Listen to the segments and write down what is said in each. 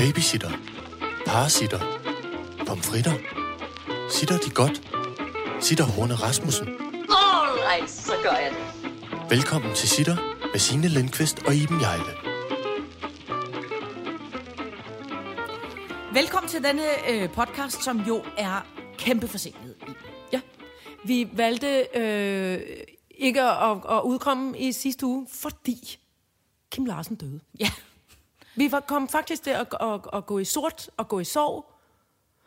Babysitter. Parasitter. Pomfritter. Sitter de godt? Sitter Horne Rasmussen. Alright, så gør jeg det. Velkommen til Sitter med Signe Lindqvist og Iben Jejle. Velkommen til denne øh, podcast, som jo er kæmpe forsinket i. Ja, vi valgte øh, ikke at, at udkomme i sidste uge, fordi Kim Larsen døde. Ja. Vi var, kom faktisk til at, at, at gå i sort og gå i sorg.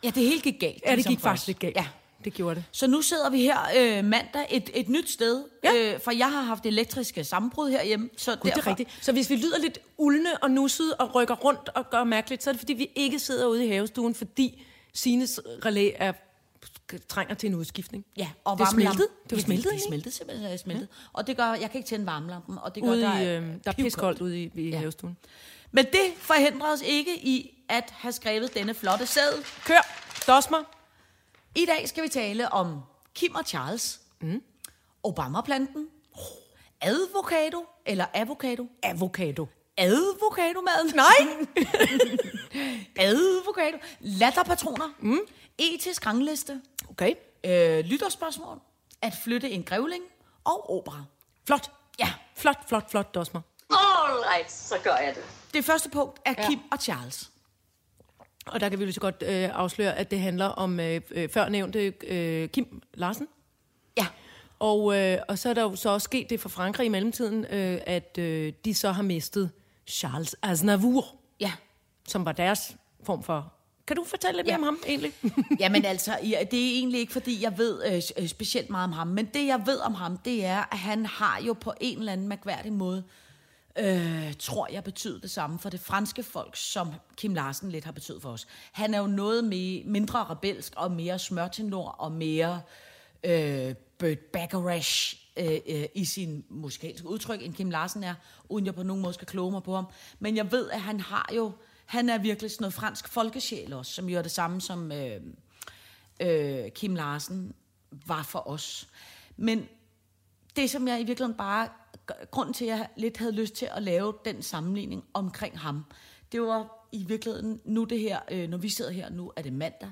ja, det hele gik galt. Ja, det ligesom gik faktisk lidt galt. Ja. Det gjorde det. Så nu sidder vi her øh, mandag et, et nyt sted, Ja. øh, for jeg har haft elektriske sammenbrud herhjemme. Så Gud, det er rigtigt. Så hvis vi lyder lidt uldne og nussede og rykker rundt og gør mærkeligt, så er det fordi, vi ikke sidder ude i havestuen, fordi Sines relæ er, trænger til en udskiftning. Ja, og det smeltet. Det var Ja, smeltet, Det smeltet, simpelthen smeltet. Og det gør, jeg kan ikke tænde varmelampen, og det gør, Ude der, i, er øh, der er piskoldt ude i, i Ja. havestuen. Men det forhindrer os ikke i at have skrevet denne flotte sæd. Kør, dosmer. I dag skal vi tale om Kim og Charles, mm. Obama-planten, advokado eller avocado, Avocado. advokadomaden, Nej! advokado, latterpatroner, mm. etisk rangliste, Okay, øh, lytterspørgsmål, at flytte en grævling og opera. flot. Ja, Flot, flot, flot, dosmer. Alright, så gør jeg det. det første punkt er Ja. Kim og Charles. Og der kan vi lige så godt øh, afsløre, at det handler om øh, øh, førnævnte øh, Kim Larsen. Ja, Og, øh, og så er der jo så også sket det for Frankrig i mellemtiden, øh, at øh, de så har mistet Charles Aznavour, ja. som var deres form for... Kan du fortælle lidt Ja. mere om ham egentlig? Jamen altså, ja, det er egentlig ikke, fordi jeg ved øh, specielt meget om ham, men det jeg ved om ham, det er, at han har jo på en eller anden mærkværdig måde, øh, tror jeg, betyder det samme for det franske folk, som Kim Larsen lidt har betydet for os. Han er jo noget mere, mindre rebelsk og mere smørtenor og mere øh, Burt Bacharach øh, øh, i sin musikalske udtryk, end Kim Larsen er, uden jeg på nogen måde skal kloge mig på ham. Men jeg ved, at han har jo, han er virkelig sådan noget fransk folkesjæl også, som jo er det samme som øh, øh, Kim Larsen var for os. Men det, som jeg i virkeligheden bare... Grunden til, at jeg lidt havde lyst til at lave den sammenligning omkring ham, det var i virkeligheden nu det her, øh, når vi sidder her nu, er det mandag,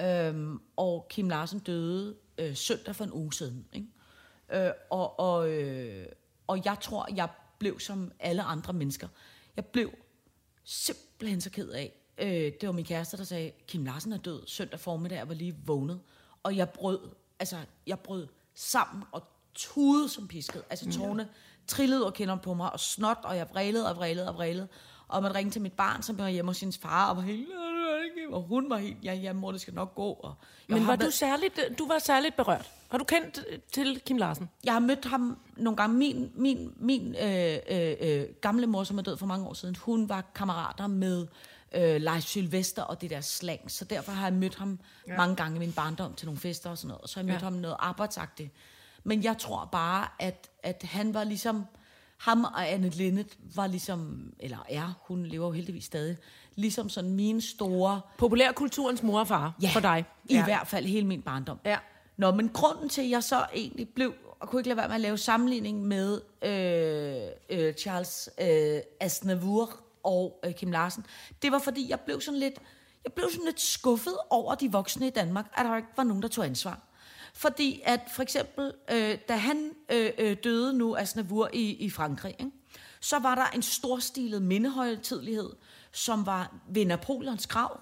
øh, og Kim Larsen døde øh, søndag for en uge siden. Ikke? Øh, og, og, øh, og jeg tror, jeg blev som alle andre mennesker. Jeg blev simpelthen så ked af. Øh, det var min kæreste, der sagde, Kim Larsen er død søndag formiddag, jeg var lige vågnet. Og jeg brød, altså, jeg brød sammen og tudede som pisket. Altså tårne trillede og kinder på mig, og snot, og jeg vrælede og vrælede og vrælede. Og man ringte til mit barn, som var hjemme hos sin far, og var helt, og hun var helt, ja, ja, mor, det skal nok gå. Og Men var du, særligt, du var særligt berørt. Har du kendt øh, til Kim Larsen? jeg har mødt ham nogle gange. Min, min, min øh, øh, øh, gamle mor, som er død for mange år siden, hun var kammerater med øh, Leif Sylvester og det der slang. Så derfor har jeg mødt ham ja. mange gange i min barndom til nogle fester og sådan noget. Og så har jeg mødt ja. ham noget arbejdsagtigt. Men jeg tror bare, at, at han var ligesom... Ham og Anne Linnet var ligesom, eller er, hun lever jo heldigvis stadig, ligesom sådan mine store Populærkulturens mor og far Ja, for dig. i hvert fald hele min barndom. Ja. Nå, men grunden til, at jeg så egentlig blev, og kunne ikke lade være med at lave sammenligning med øh, øh, Charles øh, Aznavour og øh, Kim Larsen, det var fordi, jeg blev sådan lidt, jeg blev sådan lidt skuffet over de voksne i Danmark, at der ikke var nogen, der tog ansvar. Fordi at for eksempel, øh, da han øh, øh, døde nu, Aznavour, i, i Frankrig, ikke? så var der en storstilet mindehøjtidlighed, som var ved Napoleons grav.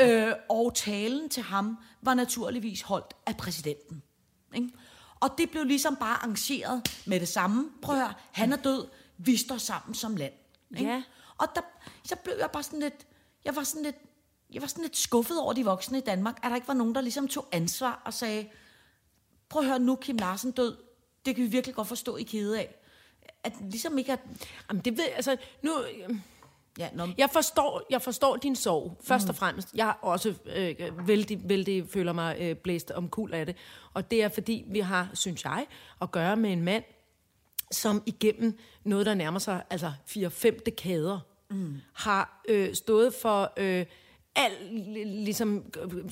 Øh, og talen til ham var naturligvis holdt af præsidenten. Ikke? Og det blev ligesom bare arrangeret med det samme. Prøv at høre, han er død, vi står sammen som land. Ikke? Ja. Og der, så blev jeg bare sådan lidt, jeg var sådan lidt, jeg var sådan lidt skuffet over de voksne i Danmark, at der ikke var nogen, der ligesom tog ansvar og sagde, prøv at høre, nu Kim Larsen død, det kan vi virkelig godt forstå, I kede af. At ligesom ikke at, Jamen, det ved, altså, nu, ja, nå, Jeg forstår, jeg forstår din sorg, først mm. og fremmest. Jeg har også øh, vældig, vældig føler mig øh, blæst om kul af det. Og det er fordi, vi har, synes jeg, at gøre med en mand, som igennem noget, der nærmer sig altså 4-5 dekader, mm. har øh, stået for øh, al li- ligesom, øh,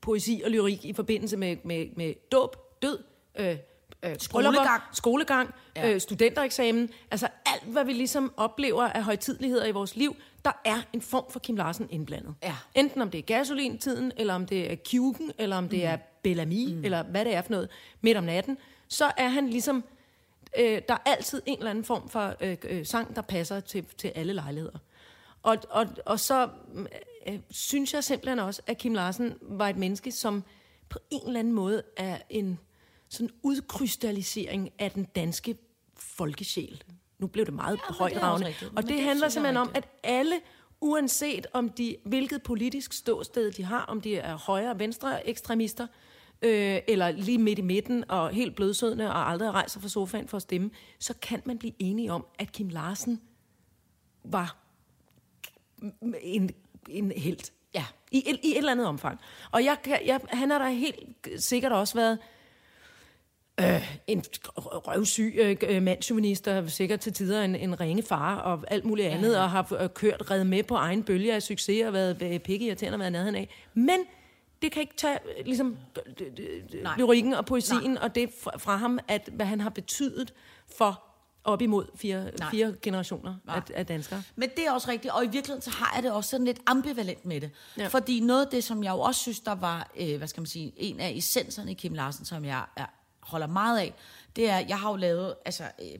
poesi og lyrik i forbindelse med, med, med dåb, død, øh, øh, Skolegang. skolegang, Ja. øh, studentereksamen. Altså alt, hvad vi ligesom oplever af højtidligheder i vores liv, der er en form for Kim Larsen indblandet. Ja. Enten om det er gasolintiden, eller om det er Kjuken, eller om det er Bellamy, mm. eller hvad det er for noget, midt om natten, så er han ligesom... Øh, der er altid en eller anden form for øh, øh, sang, der passer til, til alle lejligheder. Og, og, og så øh, synes jeg simpelthen også, at Kim Larsen var et menneske, som på en eller anden måde er en sådan udkrystallisering af den danske folkesjæl. Nu blev det meget er højdragende. Og det, det handler er simpelthen om, rigtigt. at alle, uanset om de, hvilket politisk ståsted de har, om de er højre- og venstre ekstremister, øh, eller lige midt i midten og helt blødsødende og aldrig rejser fra sofaen for at stemme, så kan man blive enige om, at Kim Larsen var en, en helt. Ja. I, et- I et eller andet omfang. Og jeg, jeg, han har da helt sikkert også været øh, en røvsyg øh, øh, mandsjuvenist, der sikkert til tider en, en ringe far og alt muligt andet, ja, og har øh, kørt red med på egen bølge af succes og været øh, pikke irriterende og været nærheden af. Men det kan ikke tage øh, ligesom, øh, lyrikken og poesien Nej. og det fra, fra ham, at hvad han har betydet for op imod fire, Nej. fire generationer Nej. af, af danskere. Men det er også rigtigt, og i virkeligheden så har jeg det også sådan lidt ambivalent med det. Ja. Fordi noget af det, som jeg jo også synes, der var, øh, hvad skal man sige, en af essenserne i Kim Larsen, som jeg er, holder meget af, det er, jeg har jo lavet altså, øh,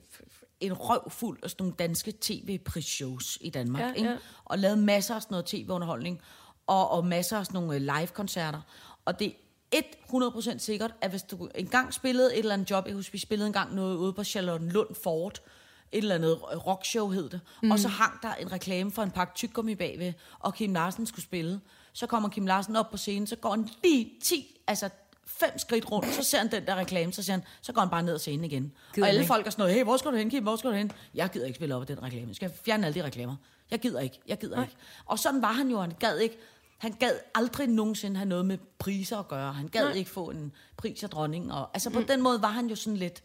en røv fuld af sådan nogle danske tv-prisshows i Danmark. Ja, ikke? ja. Og lavet masser af sådan noget tv-underholdning, og, og masser af sådan nogle øh, live-koncerter. Og det 100% sikkert, at hvis du engang spillede et eller andet job, jeg husker, vi spillede engang noget ude på Charlottenlund Fort, et eller andet rockshow hed det, mm. og så hang der en reklame for en pakke tyggegummi bagved, og Kim Larsen skulle spille. Så kommer Kim Larsen op på scenen, så går han lige 10, altså fem skridt rundt, så ser han den der reklame, så siger han, så går han bare ned ad scenen igen. Gider og alle ikke? folk er sådan noget, hey, hvor skal du hen, Kim, hvor skal du hen? Jeg gider ikke spille op af den reklame, jeg skal fjerne alle de reklamer. Jeg gider ikke, jeg gider Nej. ikke. Og sådan var han jo, han gad ikke, han gad aldrig nogensinde have noget med priser at gøre. Han gad Nej. Ikke få en pris af dronningen. Og, altså på mm. den måde var han jo sådan lidt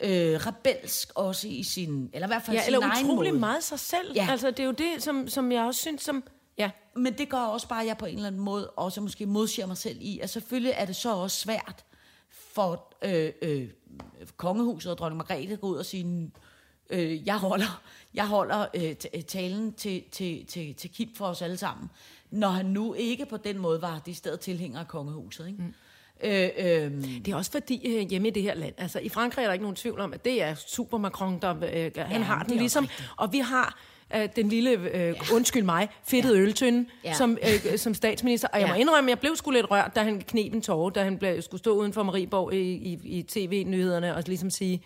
øh, rebelsk også i sin, eller i hvert fald Ja, sin eller egen utrolig måde. meget sig selv. Ja. Altså, det er jo det, som, som jeg også synes, som... Ja, Men det gør også bare, at jeg på en eller anden måde også måske modsiger mig selv i, at selvfølgelig er det så også svært for øh, øh, kongehuset og dronning Margrethe at gå ud og sige, øh, jeg holder, jeg holder øh, talen til, til, til, til Kim for os alle sammen, når han nu ikke på den måde var det sted tilhænger af kongehuset. Ikke? Mm. Øh, øh, det er også fordi øh, hjemme i det her land, altså i Frankrig er der ikke nogen tvivl om, at det er super Macron, der øh, han Ja, har det den ligesom. rigtigt. Og vi har øh, den lille, øh, undskyld mig, fedtede ja. øltønde Ja. som, øh, som statsminister. Og jeg må Ja. indrømme, jeg blev sgu lidt rørt, da han knep en tårer, da han blev, skulle stå uden for Marieborg i, i, i tv-nyhederne og ligesom sige,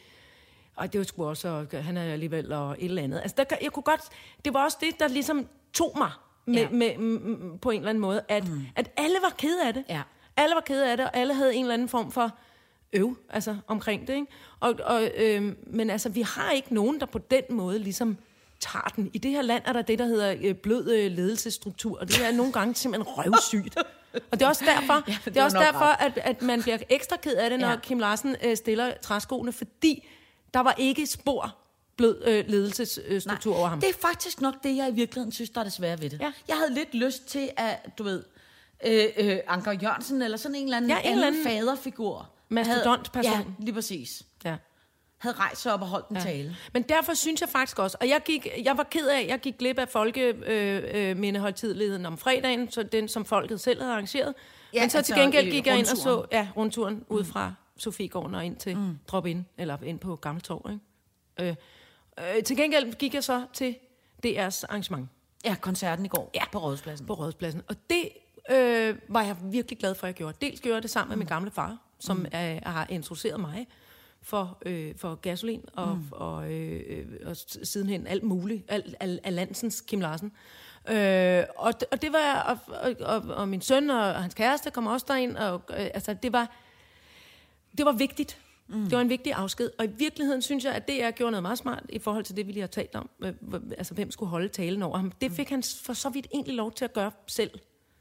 og det var sgu også, og han er alligevel og et eller andet. Altså, der, jeg kunne godt, det var også det, der ligesom tog mig med, ja. Med, med, på en eller anden måde, at, mm. at alle var kede af det. Ja. Alle var kede af det, og alle havde en eller anden form for øv altså, omkring det. Ikke? Og, og, øh, men altså, vi har ikke nogen, der på den måde ligesom tager den. I det her land er der det, der hedder øh, blød øh, ledelsesstruktur, og det er nogle gange simpelthen røvsygt. Og det er også derfor, ja, det er også derfor at, at man bliver ekstra ked af det, når. Ja. Kim Larsen øh, stiller træskoene, fordi der var ikke spor blød øh, ledelsesstruktur over ham. Det er faktisk nok det, jeg i virkeligheden synes, der er det svære ved det. Ja. Jeg havde lidt lyst til, at du ved, øh, øh, Anker Jørgensen, eller sådan en eller anden, Ja, en anden eller anden faderfigur. mastodontperson. Ja, lige præcis. Ja. Havde rejst sig op og holdt en Ja. tale. Men derfor synes jeg faktisk også, og jeg, gik, jeg var ked af, jeg gik glip af folkemindehøjtidligheden om fredagen, så den som folket selv havde arrangeret. Ja, Men så altså, til gengæld øh, gik jeg ind og så ja, rundturen ud fra Sofiegården og ind til mm. Drop In, eller ind på Gammeltorv. Ikke? Øh, øh, til gengæld gik jeg så til DR's arrangement Ja, koncerten i går Ja. på Rådhuspladsen. på Rådspladsen. Og det øh, var jeg virkelig glad for, at jeg gjorde. Dels gjorde jeg det sammen med min gamle far, som mm. er, har introduceret mig for, øh, for gasolin og, mm. og, øh, og sidenhen alt muligt, alt al, al Landsens Kim Larsen. Øh, og, det- og det var, og, og, og, og min søn og, og hans kæreste kom også derind, og øh, altså det var, det var vigtigt. Mm. Det var en vigtig afsked. Og i virkeligheden synes jeg, at DR gjorde noget meget smart i forhold til det, vi lige har talt om. Øh, Altså, hvem skulle holde talen over ham. Det fik han for så vidt egentlig lov til at gøre selv.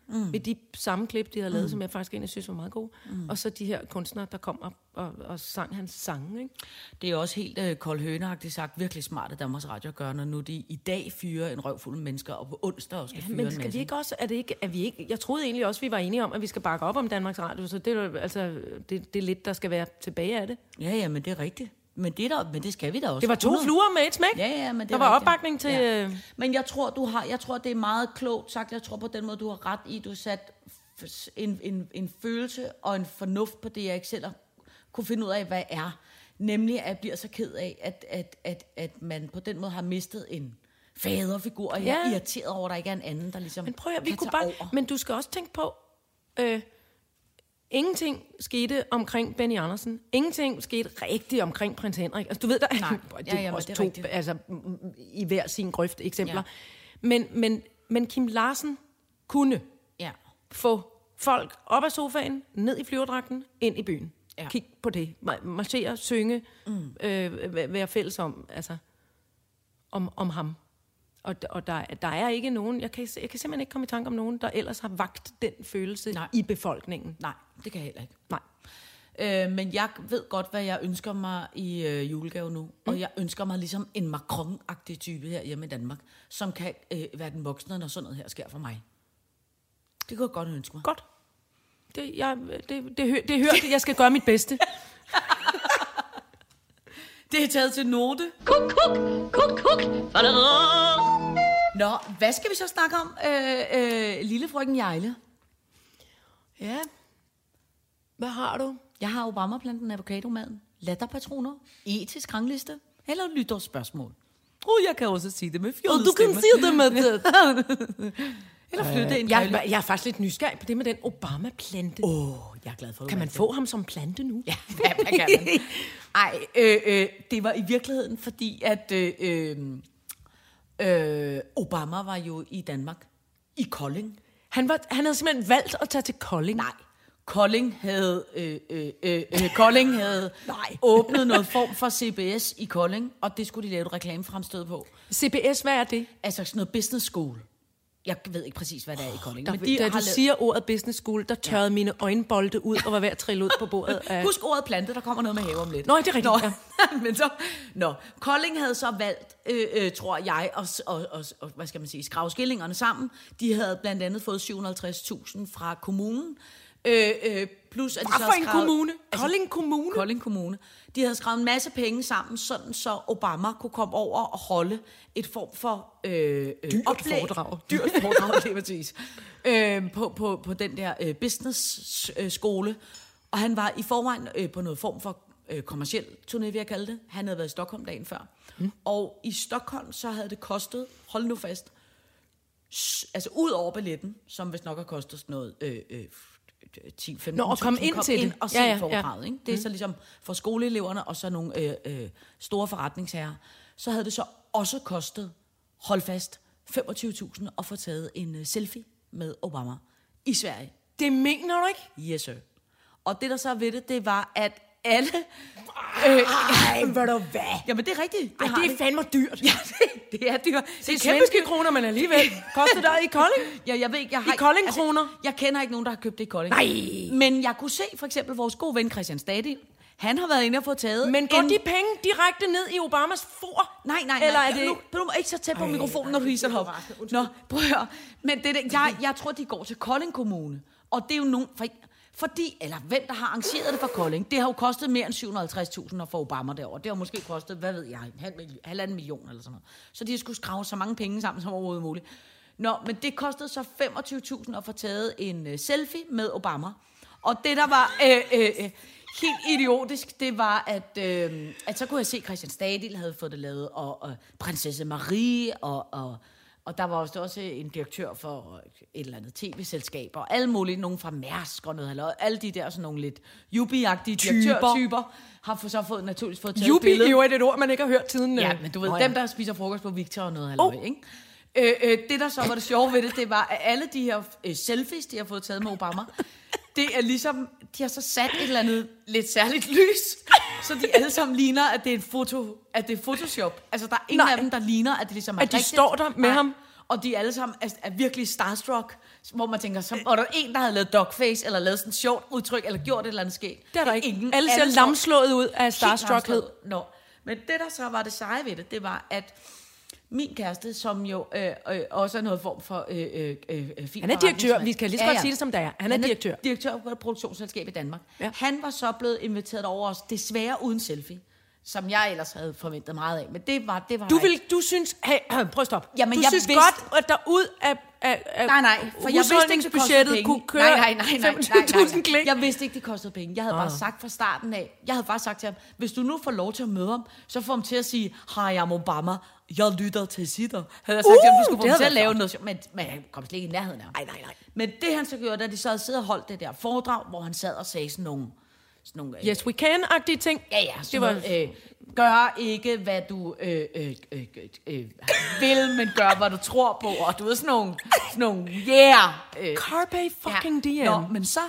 Mm. ved de samme klip, de havde lavet, mm. som jeg faktisk egentlig synes var meget gode. Mm. Og så de her kunstnere, der kom op og, og sang hans sange. Ikke? Det er også helt øh, kold høneagtigt sagt, virkelig smart at Danmarks Radio gør, når nu de i dag fyrer en røvfuld mennesker, og på onsdag også skal Ja, fyre men en skal masse. vi ikke også, er det ikke, er vi ikke, jeg troede egentlig også, vi var enige om, at vi skal bakke op om Danmarks Radio, så det er, altså, det, det er lidt, der skal være tilbage af det. Ja, ja, men det er rigtigt. Men det, er der, men det skal vi da også. Det var to 100. fluer med et smæk. Ja, ja, men det Der er var rigtigt. opbakning til... Ja. øh, Men jeg tror, du har, jeg tror, det er meget klogt sagt. Jeg tror på den måde, du har ret i, du har sat en, en, en følelse og en fornuft på det, jeg ikke selv kunne finde ud af, hvad er. Nemlig, at jeg bliver så ked af, at, at, at, at man på den måde har mistet en faderfigur, og jeg er Ja. irriteret over, at der ikke er en anden, der ligesom Men prøv at, vi kunne bare, over. Men du skal også tænke på, øh, ingenting skete omkring Benny Andersen. Ingenting skete rigtigt omkring prins Henrik. Altså, du ved, der Nej. det Ja, er ja, også det er to, rigtigt. altså, i hver sin grøft eksempler. Ja. Men, men, men Kim Larsen kunne Ja. få folk op af sofaen, ned i flyverdragten, ind i byen. Ja. Kig på det. Ma- Marchere, synge, mm. øh, væ- være fælles om, altså, om, om ham. Og, og der, der er ikke nogen, jeg kan, jeg kan simpelthen ikke komme i tanke om nogen, der ellers har vagt den følelse Nej. I befolkningen. Nej, det kan jeg heller ikke. Nej. Øh, men jeg ved godt, hvad jeg ønsker mig i øh, julegave nu. Mm. Og jeg ønsker mig ligesom en Macron-agtig type her hjemme i Danmark, som kan øh, være den voksne, når sådan noget her sker for mig. Det kunne jeg godt ønske mig. Godt. Det, jeg, det, det, hø- det hørt, jeg skal gøre mit bedste. Det er taget til note. Kuk, kuk, kuk, kuk. Nå, hvad skal vi så snakke om, øh, øh, lille frøken Jejle? Ja. Hvad har du? Jeg har Obama-planten, avocadomaden, latterpatroner, etisk rangliste eller lytterspørgsmål. Uh, jeg kan også sige det med fjollet Og du kan sige det med det. Eller flytte en Jeg, jeg er faktisk lidt nysgerrig på det med den Obama-plante. Oh, Åh, jeg er glad for, du kan man få ham som plante nu? Ja, hvad kan man? Ej, øh, øh, det var i virkeligheden fordi, at øh, øh, øh, Obama var jo i Danmark. I Kolding. Han, var, han havde simpelthen valgt at tage til Kolding. Nej. Kolding havde, øh, øh, øh, øh, Kolding havde Nej. åbnet noget form for CBS i Kolding, og det skulle de lave et reklamefremstød på. CBS, hvad er det? Altså sådan noget business school. Jeg ved ikke præcis, hvad det er i Kolding. Der, men da har du lavet- siger ordet business school, der tørrede ja. mine øjenbolde ud og var ved at trille ud på bordet. Af... Husk ordet plante, der kommer noget med have om lidt. Nå, det er rigtigt, Nå, ja. men så, nå, Kolding havde så valgt, øh, øh, tror jeg, og, og, og, og, hvad skal man sige, skrave skillingerne sammen. De havde blandt andet fået 750.000 fra kommunen. Øh, øh, plus at de så for en skrevet- kommune? Kolding Kommune? Kolding Kommune. De havde skrevet en masse penge sammen, sådan så Obama kunne komme over og holde et form for øh, øh, Dyrt oplæg. foredrag. Dyrt foredrag, det er præcis. Øh, på, på, på den der øh, business-skole. Og han var i forvejen øh, på noget form for øh, kommersiel turné, vil jeg kalde det. Han havde været i Stockholm dagen før. Mm. Og i Stockholm, så havde det kostet, hold nu fast, altså ud over billetten, som hvis nok har kostet sådan noget øh, øh, 10-15 Nå, og komme ind til det. og se Ja, ja, ja, ja, foredraget. Ikke? Det er så ligesom for skoleeleverne og så nogle øh, øh, store forretningsherrer. Så havde det så også kostet, hold fast, 25.000 at få taget en øh, selfie med Obama i Sverige. Det mener du ikke? Yes, sir. Og det, der så ved det, det var, at alle... Ej, ved du hvad? Jamen, det er rigtigt. Ej, har det er fandme dyrt. Ja, det, det er dyrt. Det er svenske- kroner, men alligevel. Koster der i Kolding? Ja, jeg ved ikke, jeg har I Kolding kroner? Altså, jeg kender ikke nogen, der har købt det i Kolding. Nej. Men jeg kunne se for eksempel vores gode ven Christian Stadil. Han har været inde og få taget Men går en... de penge direkte ned i Obamas for? Nej, nej, nej. Eller er det... Nu, du må ikke så tæt på Ej, mikrofonen, når du hiser det er op. Nå, prøv at høre. Men det, det, jeg, jeg tror, de går til Kolding Kommune. Og det er jo nogen... For, fordi, eller hvem der har arrangeret det for Kolding, det har jo kostet mere end 750.000 at få Obama derovre. Det har måske kostet, hvad ved jeg, en halv million, halvanden million eller sådan noget. Så de skulle skrave så mange penge sammen som overhovedet muligt. Nå, men det kostede så 25.000 at få taget en uh, selfie med Obama. Og det, der var øh, øh, øh, helt idiotisk, det var, at, øh, at så kunne jeg se, at Christian Stadil havde fået det lavet, og, og prinsesse Marie, og, og, og der var også, også en direktør for et eller andet tv-selskab, og alle mulige, nogen fra Mærsk og noget, eller alle de der sådan nogle lidt jubi-agtige Typer. direktørtyper, har for, så fået, naturligvis fået taget Jubi billede. er jo et ord, man ikke har hørt siden... Ja, øh, men du ved, Nå, dem der spiser frokost på Victor og noget halløj, oh. ikke? Øh, øh, det der så var det sjove ved det, det var, at alle de her øh, selfies, de har fået taget med Obama, det er ligesom, de har så sat et eller andet lidt særligt lys, så de alle sammen ligner, at det er et foto, at det er Photoshop. Altså, der er ingen Nej. af dem, der ligner, at det ligesom er At de rigtigt. står der med ham? og de alle sammen er, er virkelig starstruck, hvor man tænker, så var der en, der havde lavet dogface, eller lavet sådan et sjovt udtryk, eller gjort et eller andet skægt. Det er der ikke. Ingen. Alle ser lamslået ud af starstruckhed. Nå. Men det, der så var det seje ved det, det var, at min kæreste, som jo øh, øh, også er noget form for øh, øh, øh, fin Han er direktør. Vi kan lige så godt sige det, som det er. Han er direktør. direktør for et produktionsselskab i Danmark. Ja. Ja. Han var så blevet inviteret over os, desværre uden selfie, som jeg ellers havde forventet meget af. Men det var, det var Du, vil, du synes... Hey, prøv at stoppe. Jamen, du jeg synes vidste- godt, at der ud af, af, af Nej, nej, for jeg vidste ikke, det kostede kunne køre nej, nej, nej, nej, nej, nej, 25.000 nej. klik. Jeg vidste ikke, det kostede penge. Jeg havde bare sagt fra starten af, jeg havde bare sagt til ham, hvis du nu får lov til at møde ham, så får ham til at sige, hej, jeg er Obama, jeg lytter til sitter. Havde jeg sagt til ham, du skulle få ham til havde at lave noget, sjovt. men, men han kom slet ikke i nærheden af. Nej, nej, nej. Men det han så gjorde, da de så havde siddet og holdt det der foredrag, hvor han sad og sagde sådan nogle, sådan nogle øh, Yes, we can-agtige ting. Ja, ja. Det var-. Noget, øh, gør ikke, hvad du øh, øh, øh, øh, øh, vil, men gør, hvad du tror på. Og du ved, sådan nogle, sådan nogle yeah. Øh, Carpe fucking diem. Nå, men så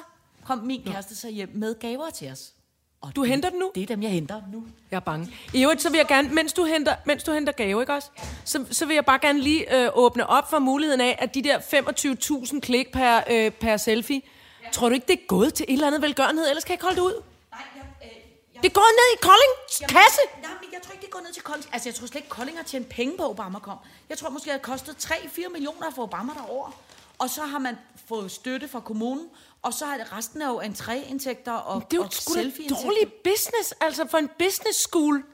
kom min kæreste så hjem med gaver til os. Og Du det- henter dem nu? Det er dem, jeg henter nu. Jeg er bange. I øvrigt, så vil jeg gerne, mens du henter, mens du henter gave, ikke også? Så, så vil jeg bare gerne lige øh, åbne op for muligheden af, at de der 25.000 klik per, øh, per selfie, ja. tror du ikke, det er gået til et eller andet velgørenhed? Ellers kan jeg ikke holde det ud. Nej, jeg, øh, jeg, Det går ned i Koldings kasse. Nej, men jeg tror ikke, det går ned til Kolding. Altså, jeg tror slet ikke, Kolding har tjent penge på, Obama kom. Jeg tror måske, det har kostet 3-4 millioner for Obama derover. Og så har man fået støtte fra kommunen, og så er det resten af jo entréindtægter og, Det er jo og sgu da dårlig business, altså for en business school.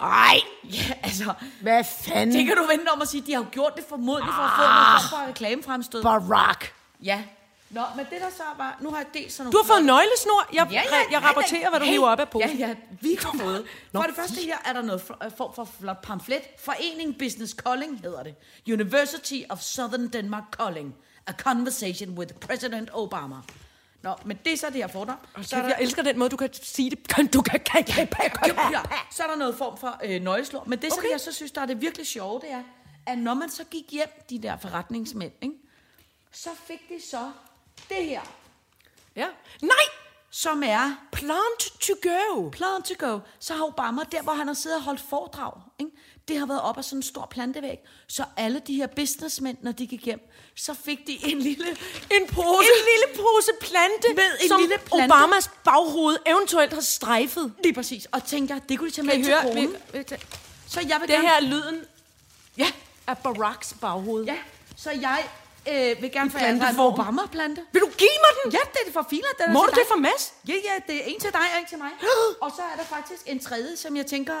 Ej, ja, altså, Hvad fanden? det kan du vente om at sige, de har jo gjort det formodentlig for at få noget form for reklamefremstød. Barack. Ja. Nå, men det der så var, nu har jeg delt sådan nogle... Du har fået nøglesnor. Jeg, Ja, ja, jeg rapporterer, hvad du hey, hiver op af posen. Ja, ja, vi har fået. For det første her er der noget fl- øh, form for flot pamflet. Forening Business Calling hedder det. University of Southern Denmark Calling. A conversation with President Obama. Nå, men det er så det, jeg får der. Så er der, Jeg elsker den måde, du kan sige det. Du kan... kan, kan, kan, kan. ja, så er der noget form for øh, nøgleslår. Men det. Okay. som jeg så synes, der er det virkelig sjove, det er, at når man så gik hjem, de der forretningsmænd, ikke, så fik de så det her, Ja. Nej! Som er Plant to go. Plan to go. Så har Obama, der hvor han har siddet og holdt foredrag, ikke? det har været op af sådan en stor plantevæg. Så alle de her businessmænd, når de gik hjem, så fik de en lille... En pose. En lille pose plante, Med en som lille plante. Obamas baghoved eventuelt har strejfet. Lige præcis. Og tænkte jeg, det kunne de tage Kan med I til høre? Så jeg vil Det gerne... her er lyden Ja, af Baracks baghoved. ja. Så jeg øh, vil gerne få en. Obama-plante. Vil du give mig den? Ja, det er det for filer. Den er Må til du det for Mads? Ja, ja, det er en til dig og en til mig. og så er der faktisk en tredje, som jeg tænker,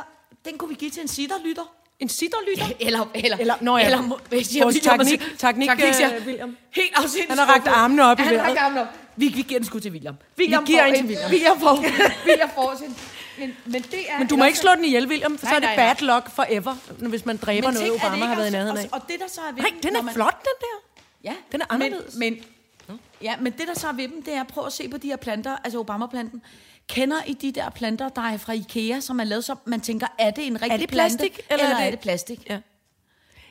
den kunne vi give til en sitterlytter. En sitterlytter? Eller, eller, Eller- nå ja. eller, jeg Vores William teknik- siger- teknik, teknik siger, øh, William. Helt afsindigt. Han har rakt armene op i Han har vejret. rakt armene op. Vi, vi giver den sgu til William. William giver får en til William. William får, William får sin. Men, men det er... Men du må ikke slå den ihjel, William, for Nej, så er det nej, nej. bad luck forever, hvis man dræber noget, er det Obama har været i nærheden af. Og, og det, der så er ved Nej, den er man- flot, den der. Ja, Den er anderledes. Men, men, ja, men det, der så er ved dem, det er at prøve at se på de her planter, altså Obama-planten. Kender I de der planter, der er fra Ikea, som er lavet som, man tænker, er det en rigtig det plante, plastik, eller eller er er det- det plastik? Ja.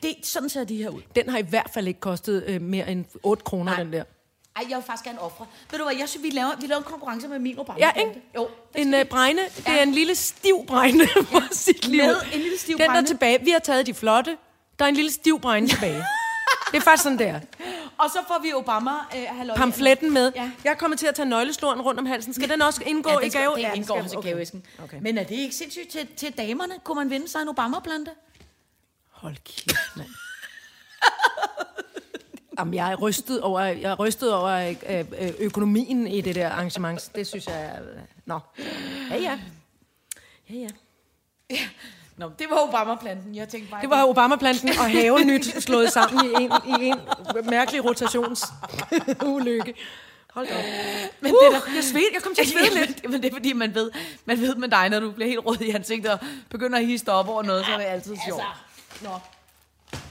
Det, sådan ser de her ud. Den har i hvert fald ikke kostet øh, mere end 8 kroner, Nej. den der. Ej, jeg vil faktisk gerne ofre. Ved du hvad, jeg synes, vi laver, vi laver en konkurrence med min Obama. Ja, ikke? Jo, det En skal øh, bregne, det er Ja. en lille stiv bregne for sit liv. Med en lille stiv Den der er bregne. tilbage. Vi har taget de flotte. Der er en lille stiv bregne tilbage. Det er faktisk sådan der. Og så får vi Obama øh, halløj. Pamfletten med. Ja. Jeg er kommet til at tage nøglesloren rundt om halsen. Skal den også indgå Ja, i det, skal, gave? det Ja, den indgår skal- også i okay. gaveæsken. Okay. Men er det ikke sindssygt til, til damerne? Kunne man vinde sig en Obama-plante? Hold kæft, mand. Jamen, jeg er rystet over, jeg er rystet over øh, øh, økonomien i det der arrangement. Det synes jeg øh, Nå. Ja, ja. Ja, ja. Nå, det var Obama-planten. Jeg tænkte bare... Det var Obama-planten og havenyt slået sammen i en, i en mærkelig rotationsulykke. Hold da op. Men det der, Jeg svedte, jeg kom til at svede Ja, lidt. men, men det er fordi, man ved, man ved med dig, når du bliver helt rød i ansigtet og begynder at hisse op over noget, så er det altid sjovt. Nå.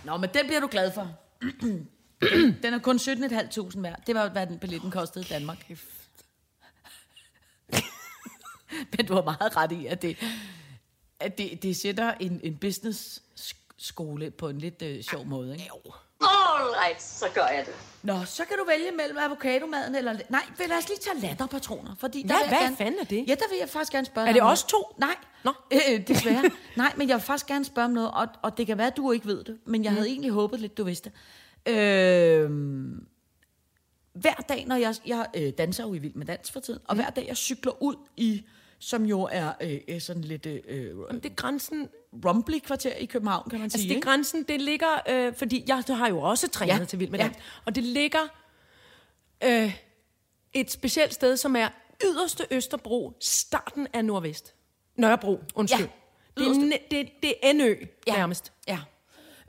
Nå, men den bliver du glad for. Den, den er kun 17.500 værd. Det var, hvad den billetten kostede i Danmark. men du har meget ret i, at det, at det, det sætter en, en business-skole på en lidt øh, sjov måde. Ikke? All right, så gør jeg det. Nå, så kan du vælge mellem avocadomaden eller... Nej, vel, lad os lige tage latterpatroner. Fordi der Hvad- gerne, fanden er det? Ja, der vil jeg faktisk gerne spørge Er det noget. to? Nej, Nå. Øh, desværre. Nej, men jeg vil faktisk gerne spørge om noget, og, og det kan være, at du ikke ved det, men jeg havde egentlig håbet lidt, du vidste. Øh, hver dag, når jeg, jeg øh, danser jo i Vild med Dans for tiden, og hver dag, jeg cykler ud i, som jo er øh, øh, sådan lidt øh, Det er grænsen, rumbly kvarter i København, kan man sige. altså det er grænsen, det ligger, øh, fordi jeg har jo også trænet Ja, til Vild med ja. Og det ligger øh, et specielt sted, som er yderste Østerbro, starten af Nordvest. Nørrebro, undskyld. Ja, det, er, det, det er NØ ja. nærmest. Ja.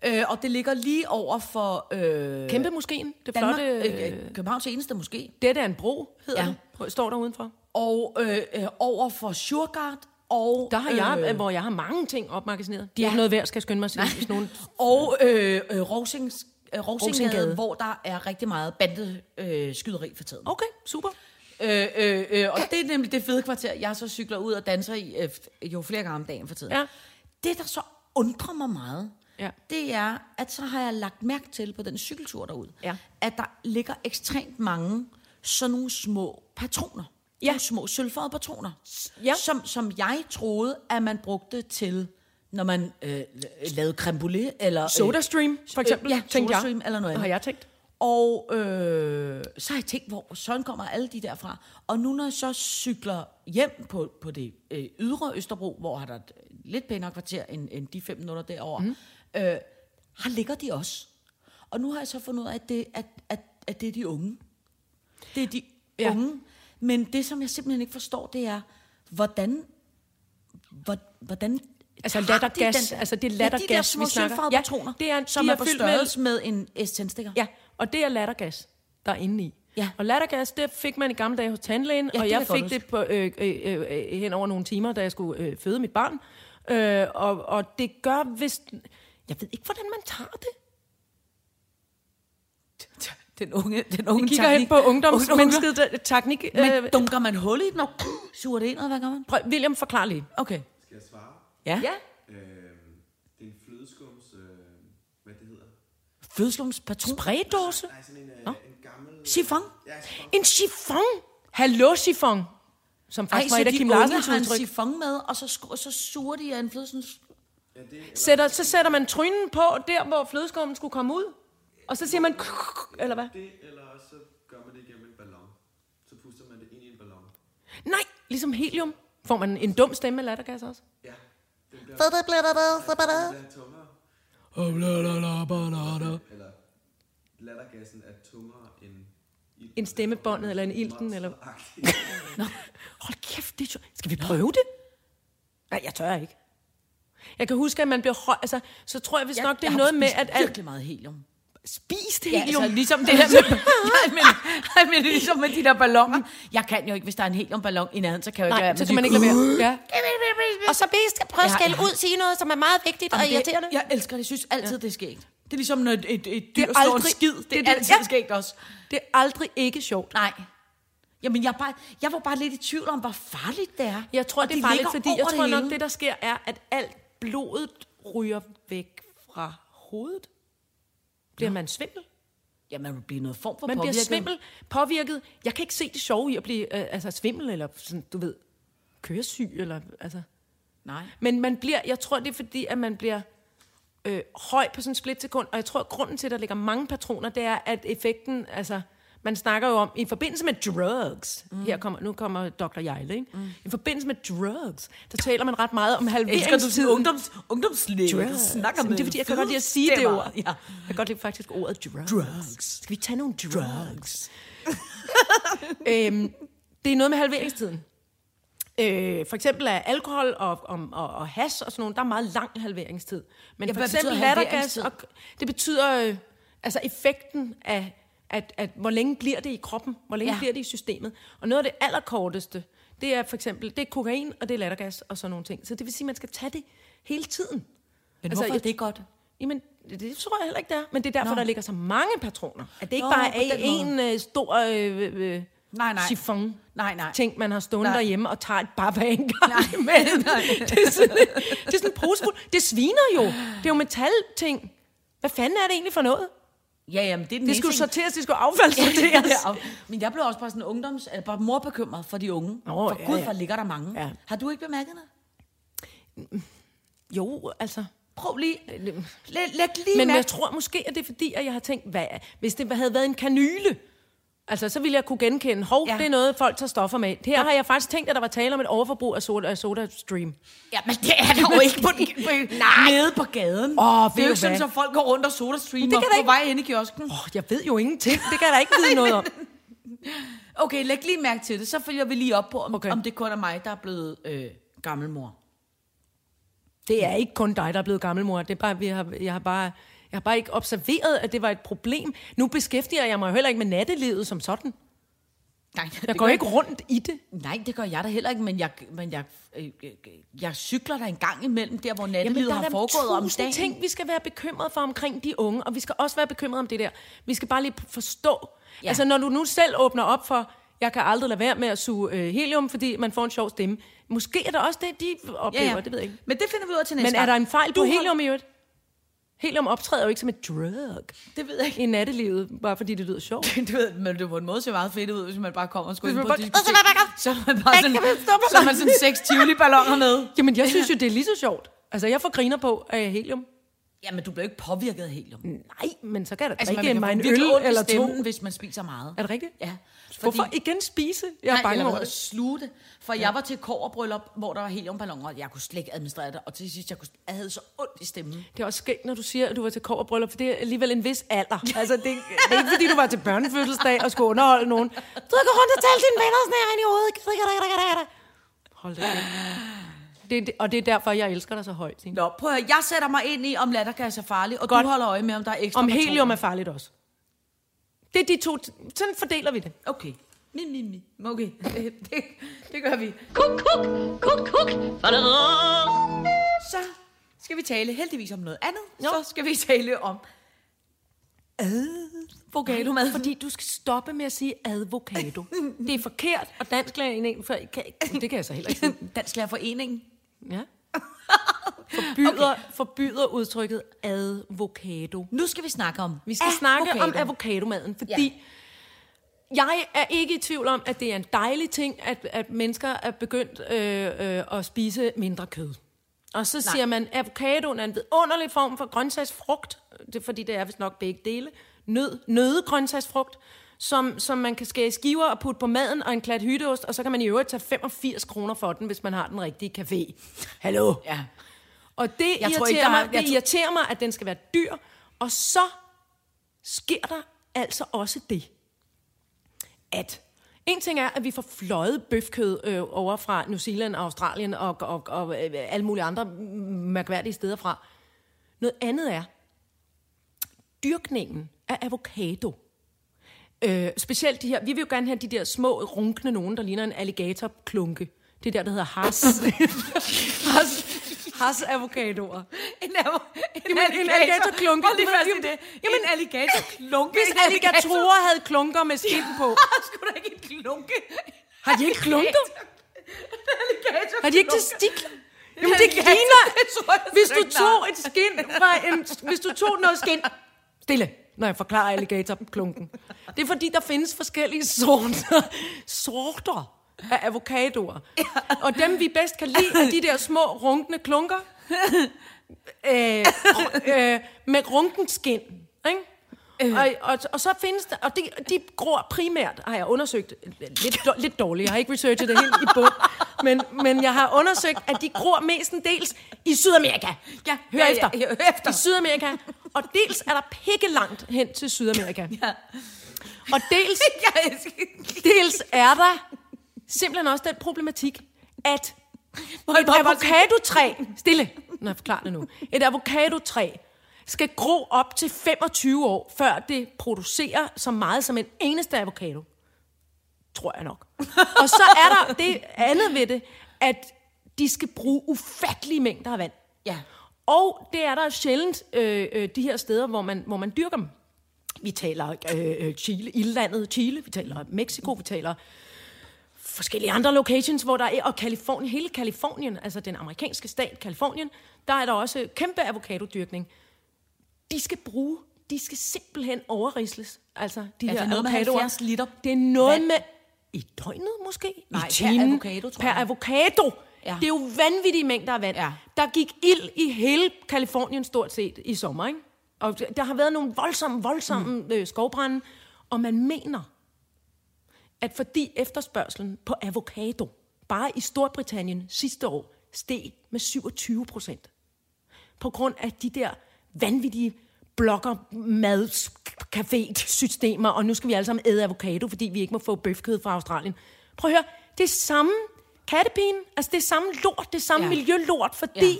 Øh, og det ligger lige over for øh, Kæmpe moskeen, det Danmark, flotte... øh, øh, Københavns eneste måske. Dette er en bro, hedder Ja. det. Står der udenfor. Og øh, øh, over for Sjurgard. Og, Der har jeg, øh, hvor jeg har mange ting opmagasineret. De er Ja. ikke noget værd, skal jeg skynde mig at sige, hvis nogen... Og øh, øh, Rosings, øh, Rosingade. hvor der er rigtig meget bandeskyderi øh, skyderi for tiden. Okay, super. Øh, øh, øh, og det er nemlig det fede kvarter, jeg så cykler ud og danser i øh, jo flere gange om dagen for tiden. Ja. Det, der så undrer mig meget, Ja. det er, at så har jeg lagt mærke til på den cykeltur derud, Ja. at der ligger ekstremt mange sådan nogle små patroner. Ja. Nogle små sølvfarvede patroner. Ja. Som, som jeg troede, at man brugte til, når man øh, lavede creme brûlée, eller... øh, SodaStream, for eksempel, Øh, ja, tænkte jeg. Eller noget andet. Har jeg tænkt. Og øh, så har jeg tænkt, hvor sådan kommer alle de derfra. Og nu når jeg så cykler hjem på, på det øh, ydre Østerbro, hvor har der et lidt pænere kvarter end, end de fem minutter derovre, mm. øh, her ligger de også. Og nu har jeg så fundet ud af, at det, at, at, at det er de unge. Det er de ja. unge. Men det, som jeg simpelthen ikke forstår, det er, hvordan... hvor- hvordan Altså de lattergas, der- altså det er Ja, de lattergas, der små vi snakker. Ja, patroner, det er- som de er, er på med- med, en S-tændstikker. Ja, og det er lattergas, der er inde i. Ja. Og lattergas, det fik man i gamle dage hos tandlægen, Ja, og jeg fik det på, øh, øh, øh, hen over nogle timer, da jeg skulle øh, føde mit barn. Øh, og, og det gør hvis Jeg ved ikke, hvordan man tager det. Den unge, den unge Vi kigger hen på ungdomsmennesket der- teknik. Men Øh, dunker man hul i den og suger det ind, eller hvad gør man? prøv, William, forklar lige. Okay. Skal jeg svare? Ja. Ja. Øhm, det er en flødeskums... Øh, hvad det hedder? Fødselspatron. Spraydåse? Nej, sådan en, øh, en gammel... Chiffon. Ja, chiffon. En chiffon? Hallo, chiffon. Som Ej, faktisk var så et af de Kim unge Larsens har en udtryk. chiffon med, og så, sk- så suger de af en flødsens... Ja, det, eller, Sætter, så sætter man trynen på, der hvor flødeskummen skulle komme ud. Og så siger man... Eller hvad? det, eller også så gør man det igennem en ballon. Så puster man det ind i en ballon. Nej, ligesom helium. Får man en dum stemme med lattergas også? Ja, den bliver, den bliver tungere. Eller lattergassen er tungere end... ild. En stemmebåndet eller en ilten? Eller... Agtigt. Hold kæft, det er. Skal vi prøve det? Nej, jeg tør ikke. Jeg kan huske, at man bliver høj... Altså, så tror jeg vist nok, det er noget med, at alt... Virkelig meget helium. Spist Ja, helium. altså, ligesom det der med, nej, men, nej, men ligesom med de der balloner. Jeg kan jo ikke, hvis der er en heliumballon i nærheden, så kan jeg jo ikke Nej, så kan man ikke lade være. Ja. Og så vi skal prøve at Ja, skælde ja. ud, sige noget, som er meget vigtigt og irriterende. det, jeg elsker det. Jeg synes altid, det er skægt. Det er ligesom, når et, et, et dyr er slår en aldrig- skid. Det, det er altid ja. skægt også. Det er aldrig ikke sjovt. Nej. Jamen, jeg, bare, jeg var bare lidt i tvivl om, hvor farligt det er. Jeg tror, Og det er de farligt, fordi jeg tror nok, det der sker, er, at alt blodet ryger væk fra hovedet. Bliver man svimmel? Ja, man bliver noget form for Man bliver påvirket. svimmel, påvirket. Jeg kan ikke se det sjove i at blive øh, altså svimmel, eller sådan, du ved, køresyg, eller altså... Nej. Men man bliver, jeg tror, det er fordi, at man bliver øh, høj på sådan en splitsekund, og jeg tror, at grunden til, at der ligger mange patroner, det er, at effekten, altså, man snakker jo om, i forbindelse med drugs, mm. her kommer, nu kommer Dr. Jejle, ikke? Mm. I forbindelse med drugs, der taler man ret meget om halveringstiden. ungdoms, ungdomslæge? Du Drugs. snakker med det er fordi, jeg kan godt lide at sige det ord. Ja. Jeg kan godt lide faktisk ordet drugs. Drugs. Skal vi tage nogle drugs? øhm, det er noget med halveringstiden. Øh, for eksempel er alkohol og, og, og, og has og sådan nogle, der er meget lang halveringstid. Men Ja, for eksempel lattergas, og, det betyder øh, altså effekten af, at, at hvor længe bliver det i kroppen, hvor længe ja. Bliver det i systemet. Og noget af det allerkorteste, det er for eksempel, det er kokain, og det er lattergas og sådan nogle ting. Så det vil sige, at man skal tage det hele tiden. Men Altså, hvorfor er det godt? Jamen, det, det tror jeg heller ikke, det er. Men det er derfor, Nå. der ligger så mange patroner. At det ikke Nå, bare er en øh, stor øh, øh, Nej, nej. chiffon Nej, nej. ting, man har stående Nej. derhjemme og tager et bare hver en gang Nej, imellem. nej. Det er sådan, det er sådan en posefuld. Det sviner jo. Det er jo metalting. Hvad fanden er det egentlig for noget? Ja, jamen, det er den Det skulle ting. sorteres, det skulle affaldssorteres. Ja, men jeg blev også bare sådan ungdoms, eller bare morbekymret for de unge. Nå, for ja, gud, ja. hvor ligger der mange. Ja. Har du ikke bemærket det? Jo, altså... Prøv lige, læg, læg lige Men mærke jeg tror måske, at det er fordi, at jeg har tænkt, hvad, hvis det havde været en kanyle, altså så ville jeg kunne genkende, hov, Ja. ja. det er noget, folk tager stoffer med. Her har jeg faktisk tænkt, at der var tale om et overforbrug af soda, soda stream. Ja, men det er der jo ikke på, den, på, Nej. nede på gaden. Åh, det er jo ikke sådan, at folk går rundt og soda streamer kan da på ikke- vej ind i kiosken. Åh, oh, jeg ved jo ingenting. Det kan jeg da ikke vide noget om. Okay, læg lige mærke til det. Så følger vi lige op på, om, okay. om det kun er mig, der er blevet øh, gammelmor. Det er ikke kun dig, der er blevet gammelmor. Det er bare, vi har, jeg, har bare, jeg har bare ikke observeret, at det var et problem. Nu beskæftiger jeg mig heller ikke med nattelivet som sådan. Nej, Jeg går ikke rundt i det. Nej, det gør jeg da heller ikke, men jeg, men jeg, øh, øh, jeg cykler der en gang imellem, der hvor Jamen, nattelivet der har foregået om dagen. ting, vi skal være bekymrede for omkring de unge, og vi skal også være bekymrede om det der. Vi skal bare lige forstå. Ja. Ja. Altså, når du nu selv åbner op for, jeg kan aldrig lade være med at suge øh, helium, fordi man får en sjov stemme. Måske er det også det, de oplever, det ved jeg ikke. Men det finder vi ud af til næste Men er der en fejl Du på helium i øvrigt? Helium optræder jo ikke som et drug Det ved jeg ikke. i nattelivet, bare fordi det lyder sjovt. du ved, men det på en måde ser meget fedt ud, hvis man bare kommer og skulle Hvis ind på diskotek. Så er man bare sådan, så er man sådan seks tivoli-balloner med. Jamen, jeg synes jo, det er lige så sjovt. Altså, jeg får griner på af helium. Jamen, du bliver ikke påvirket af helium. Nej, men så kan der Altså, man drikke mig en øl eller to. hvis man spiser meget. Er det rigtigt? Ja. Hvorfor igen spise? Jeg er Nej, bange over det. sluge det. For ja. jeg var til kårbryllup, hvor der var heliumballoner, og jeg kunne slet ikke administrere det. Og til sidst, jeg, kunne, jeg havde så ondt i stemmen. Det er også skægt, når du siger, at du var til kårbryllup, for det er alligevel en vis alder. Altså, det, det er ikke, fordi du var til børnefødselsdag og skulle underholde nogen. Du går rundt og tale dine venner sådan her ind i hovedet. Hold da. Det, det, Og det er derfor, jeg elsker dig så højt, Signe. Nå, prøv at høre, jeg sætter mig ind i, om lattergas er farlig, og Godt. du holder øje med, om der er ekstra Om patroner. helium er farligt også. Det er de to. Sådan fordeler vi det. Okay. Mi, mi, mi. Okay, det, det, det gør vi. Kuk, kuk, kuk, kuk. Så skal vi tale heldigvis om noget andet. Jo. Så skal vi tale om advokatomad. Fordi du skal stoppe med at sige advokado. Det er forkert, og dansklæringen for, kan, det kan jeg så heller ikke sige. Dansk Lærerforening. Ja. Forbyder, okay. forbyder udtrykket advokado. Nu skal vi snakke om Vi skal snakke om avocado. avocadomaden, fordi ja. jeg er ikke i tvivl om, at det er en dejlig ting, at, at mennesker er begyndt øh, øh, at spise mindre kød. Og så Nej. siger man, at avocadoen er en vidunderlig form for grøntsagsfrugt, det fordi det er vist nok begge dele, nød, nødegrøntsagsfrugt, som, som man kan skære skiver og putte på maden, og en klat hytteost, og så kan man i øvrigt tage 85 kroner for den, hvis man har den rigtige café. Hallo? Ja. Og det, Jeg jeg tror irriterer, ikke, der er- mig, jeg det tror- irriterer mig, at den skal være dyr. Og så sker der altså også det, at en ting er, at vi får fløjet bøfkød øh, over fra New Zealand, Australien og, og, og øh, alle mulige andre mærkværdige steder fra. Noget andet er dyrkningen af avocado. Øh, specielt de her, vi vil jo gerne have de der små, runkne nogen, der ligner en alligatorklunke. Det der, der hedder has. has, has avocadoer. En, avo- en, Jamen, en alligatorklunke. Hold lige fast i det. Jamen, en alligatorklunke. Hvis En alligatorer havde klunker med skind på, Skulle der ikke en klunke? har de ikke klunker? Alligator. Har de ikke testikler? Jamen, det alligator- ligner... Hvis du tog et skin fra en... Hvis du tog noget skin... Stille, når jeg forklarer alligatorklunken. Det er fordi, der findes forskellige sorter, sorter af avocadoer. Og dem, vi bedst kan lide, er de der små, runkne klunker. Øh, øh, med runken skin. Ikke? Og, og, og så findes der, og de, de gror primært, har jeg undersøgt, lidt, lidt dårligt, jeg har ikke researchet det helt i bund, men, men jeg har undersøgt, at de gror mestendels i Sydamerika. Ja, hør ja, efter. ja, hør efter. I Sydamerika. Og dels er der pikke langt hen til Sydamerika. Ja. Og dels, dels er der simpelthen også den problematik, at et avocadotræ, stille, når jeg forklarer det nu, et avocadotræ skal gro op til 25 år, før det producerer så meget som en eneste avocado. Tror jeg nok. Og så er der det andet ved det, at de skal bruge ufattelige mængder af vand. Ja. Og det er der sjældent øh, øh, de her steder, hvor man, hvor man dyrker dem. Vi taler øh, øh, Chile, ildlandet Chile, vi taler Mexico, vi taler forskellige andre locations, hvor der er, og Kalifornien, hele Kalifornien, altså den amerikanske stat Kalifornien, der er der også kæmpe avocadodyrkning. De skal bruge, de skal simpelthen overrisles. Altså, de Er her noget med avocadoer. 70 liter Det er noget vand? med, i døgnet måske? Nej, I per timen. avocado, tror Per jeg. avocado. Ja. Det er jo vanvittige mængder af vand. Ja. Der gik ild i hele Kalifornien stort set i sommer, ikke? Og der har været nogle voldsomme, voldsomme mm. øh, skovbrænde, og man mener, at fordi efterspørgselen på avocado bare i Storbritannien sidste år steg med 27 procent. På grund af de der vanvittige blogger mad café systemer og nu skal vi alle sammen æde avocado, fordi vi ikke må få bøfkød fra Australien. Prøv at høre, det er samme kattepine, altså det er samme lort, det er samme Ja. miljølort, fordi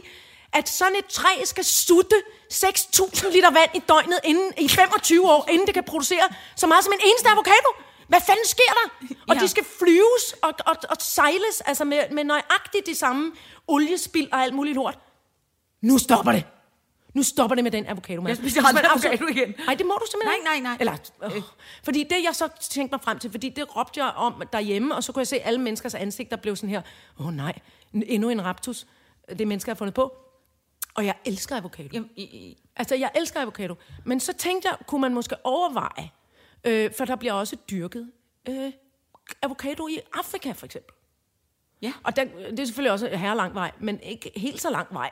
ja. at sådan et træ skal sutte 6.000 liter vand i døgnet inden, i 25 år, inden det kan producere så meget som en eneste avocado. Hvad fanden sker der? Og Ja. de skal flyves og, og, og sejles altså med, med nøjagtigt det samme oliespild og alt muligt lort. Nu stopper det. Nu stopper det med den avocado, mand. Jeg spiser aldrig avocado igen. Nej, det må du simpelthen Nej, nej, nej. Eller, øh, fordi det, jeg så tænkte mig frem til, fordi det råbte jeg om derhjemme, og så kunne jeg se alle menneskers ansigter blev sådan her, åh oh, nej, endnu en raptus. Det er mennesker, har fundet på. Og jeg elsker avocado. Jamen, i, i, Altså, jeg elsker avocado. Men så tænkte jeg, kunne man måske overveje, øh, for der bliver også dyrket øh, avocado i Afrika, for eksempel. Ja. Og der, det er selvfølgelig også her lang vej, men ikke helt så lang vej,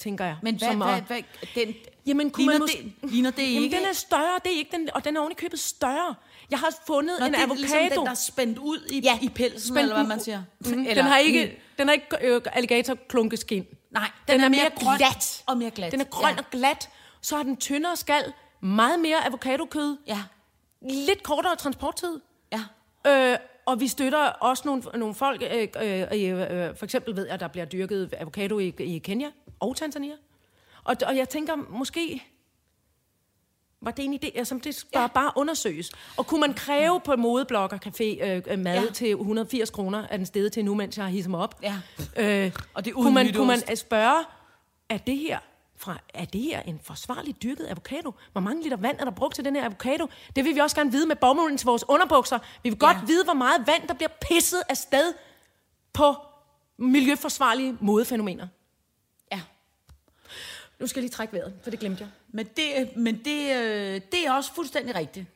tænker jeg. men hvad, som hvad, at- hvad, den, Jamen, kunne ligner, man måske... det, ligner det Jamen, ikke? den er større, det er ikke den, og den er ovenikøbet større. Jeg har fundet Nå, en det er avocado. ligesom den, der er spændt ud i, Ja, i pelsen, spændt eller hvad man siger. Mm, Eller den har ikke, i- den har ikke øh, alligator-klunkeskin. Nej, Den, er, mere grøn glat. Og mere glat. Den er grøn ja. og glat. Så har den tyndere skal, meget mere avocadokød, Ja, lidt kortere transporttid. ja. Øh, og vi støtter også nogle, nogle folk, øh, øh, øh, for eksempel ved jeg, at der bliver dyrket avocado i, i Kenya og Tanzania. Og, og jeg tænker, måske var det en idé, som det skal ja. bare undersøges. Og kunne man kræve på Modeblogger Café øh, øh, mad Ja. til 180 kroner, er den stedet til nu, mens jeg har hisset mig op? Ja. Øh, Og det er kunne uden man, kunne man øh, spørge, er det her fra, er det her en forsvarlig dyrket avocado? Hvor mange liter vand er der brugt til den her avocado? Det vil vi også gerne vide med bomulden til vores underbukser. Vi vil godt Ja. vide, hvor meget vand, der bliver pisset afsted på miljøforsvarlige modefænomener. ja. Nu skal jeg lige trække vejret, for det glemte jeg. Men, det, men det, øh, det er også fuldstændig rigtigt.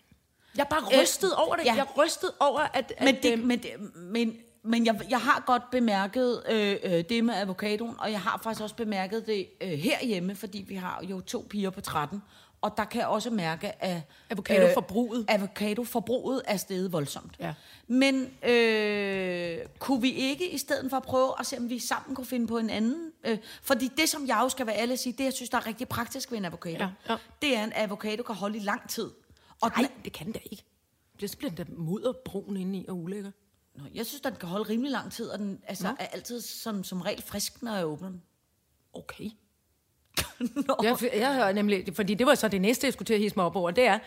Jeg er bare rystet over det. ja. Jeg er rystet over, at... Men, at det, øh, men, det, men, men jeg, jeg har godt bemærket øh, øh, det med avocadoen, og jeg har faktisk også bemærket det øh, herhjemme, fordi vi har jo to piger på 13, og der kan jeg også mærke, at Avocadoforbruget. Øh, avocadoforbruget er steget voldsomt. Ja. Men øh, kunne vi ikke i stedet for prøve at se, om vi sammen kunne finde på en anden? Øh, fordi det, som jeg jo skal være ærlig at sige, det jeg synes, der er rigtig praktisk ved en avocado, Ja, ja. det er, at en avocado kan holde i lang tid. Og Nej, den, det kan da ikke. Det bliver den da mudderbrun indeni og ulækker. Nå, jeg synes, at den kan holde rimelig lang tid, og den altså, er altid som, som regel frisk, når jeg åbner den. Okay. Nå. Jeg, jeg har nemlig, fordi det var så det næste, jeg skulle til at hisse mig op over, det er,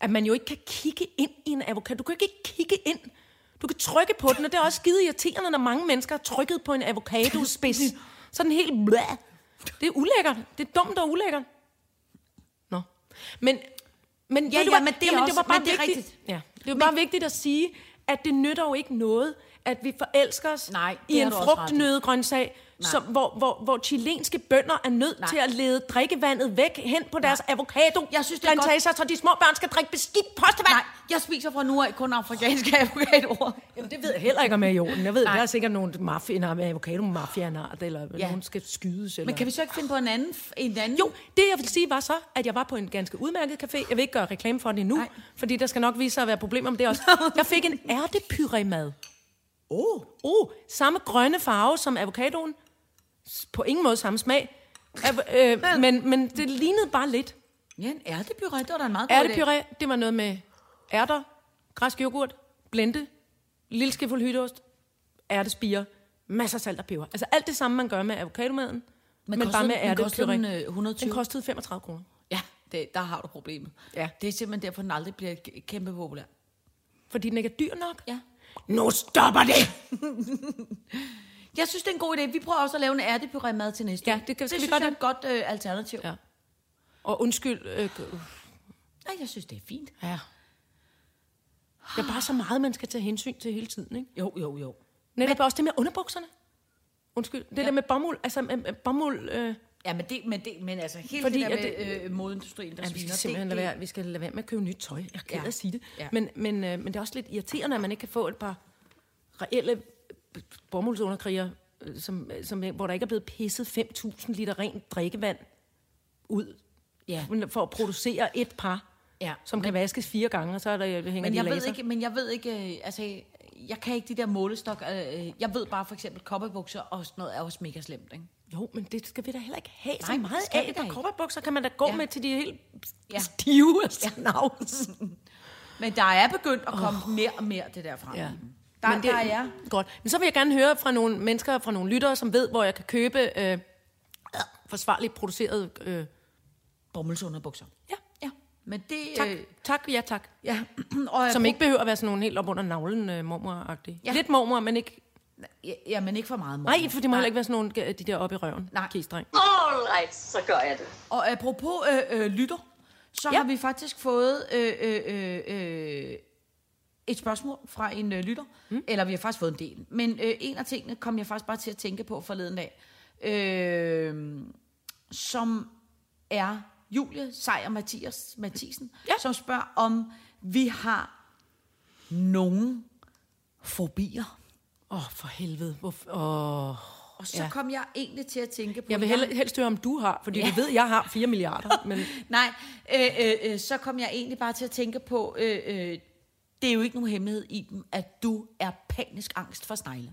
at man jo ikke kan kigge ind i en avocado. Du kan ikke kigge ind. Du kan trykke på den, og det er også skide irriterende, når mange mennesker har trykket på en avocadospids. Så den helt blæh. Det er ulækkert. Det er dumt og ulækkert. Nå. Men, men, Ja, ja, men det Jamen, også- det var bare men det er vigtigt. rigtigt. Ja, det var bare vigtigt at sige, at det nytter jo ikke noget, at vi forelsker os Nej, i en frugtnødegrøntsag, som, hvor, hvor, hvor chilenske bønder er nødt Nej. til at lede drikkevandet væk hen på deres avocado Jeg synes, det er godt- plantager, så de små børn skal drikke beskidt postevand. Nej, jeg spiser fra nu af kun afrikanske avocadoer. Jamen, det ved jeg heller ikke, om er i orden. Jeg ved, Nej. der er sikkert nogle mafia, med avocado mafianer eller Ja. nogen skal skydes. Eller... Men kan vi så ikke finde på en anden? En anden? Jo, det jeg vil sige var så, at jeg var på en ganske udmærket café. Jeg vil ikke gøre reklame for det endnu, Nej. fordi der skal nok vise sig at være problemer med det også. Jeg fik en ærtepyré-mad. Oh. Oh, samme grønne farve som avocadoen. På ingen måde samme smag. Av- øh, men, men det lignede bare lidt. Ja, en ærtepuré, det var da en meget god idé. Ærtepyré, det var noget med ærter, græsk yoghurt, blende, lille skefuld hytteost, ærtespiger, masser af salt og peber. Altså alt det samme, man gør med avocadomaden, men, men bare med ærtepyré. den, øh, 120. Den kostede 35 kroner. Ja, det, der har du problemet. Ja. Det er simpelthen derfor, den aldrig bliver kæmpe populær. Fordi den ikke er dyr nok. Ja. Nu stopper det! Jeg synes, det er en god idé. Vi prøver også at lave en ærtepuré-mad til næste Ja, det kan- skal det vi synes gøre jeg er det? et godt øh, alternativ. Ja. Ja. Og undskyld, øh, Nej, jeg synes, det er fint. ja. Det er bare så meget, man skal tage hensyn til hele tiden, ikke? Jo, jo, jo. Netop også det med underbukserne. Undskyld, det ja. der med bomuld, altså bomuld... Øh, Ja, men, det, men, det, men altså helt Fordi Fordi det der at med øh, modeindustrien, der Ja, vi sviner, skal simpelthen det, lade være, vi skal lade være med at købe nyt tøj. Jeg er ked af Ja. at sige det. Ja. Men, men, øh, men det er også lidt irriterende, at man ikke kan få et par reelle bomulsunderkriger øh, som, som, hvor der ikke er blevet pisset 5.000 liter rent drikkevand ud Ja. for at producere et par, Ja, som kan vaskes fire gange, og så er der hænger Men de jeg ved laser. ikke, men jeg ved ikke, øh, altså, jeg kan ikke de der målestok. øh, Jeg ved bare for eksempel, kopperbukser og sådan noget er også mega slemt, ikke? Jo, men det skal vi da heller ikke have så Nej, det meget af. ikke. kopperbukser kan man da gå Ja. med til de helt Ja. stive snavs. Men der er begyndt at komme oh. mere og mere det der frem. Ja. Der, Men det, der er Godt. Men så vil jeg gerne høre fra nogle mennesker, fra nogle lyttere, som ved, hvor jeg kan købe øh, forsvarligt produceret... Øh, bomuldsunderbukser. ja, Ja, men det... tak. Øh, tak, ja tak. ja, og jeg Som ikke behøver at være sådan nogle helt op under navlen øh, mormor-agtige. Ja. Lidt mormor, men ikke... Ja, ja, men ikke for meget. Nej, mormor. for det må heller ikke være sådan nogle, øh, de der oppe i røven. Nej. Kistreng. All right, så gør jeg det. Og apropos øh, øh, lytter, så Ja. ja. har vi faktisk fået øh, øh, øh, øh, et spørgsmål fra en øh, lytter. Mm. Eller vi har faktisk fået en del. Men øh, en af tingene kom jeg faktisk bare til at tænke på forleden dag. Øh, som er Julie Sejer Mathias, Mathisen, Ja. som spørger om vi har nogen fobier. Åh, oh, for helvede. Hvorfor? Oh. Og så Ja. kom jeg egentlig til at tænke på... Jeg vil hellere, helst høre, om du har, fordi ja. du ved, jeg har 4 milliarder. Men Nej, øh, øh, øh, så kom jeg egentlig bare til at tænke på, øh, øh, det er jo ikke nogen hemmelighed i dem, at du er panisk angst for snegle.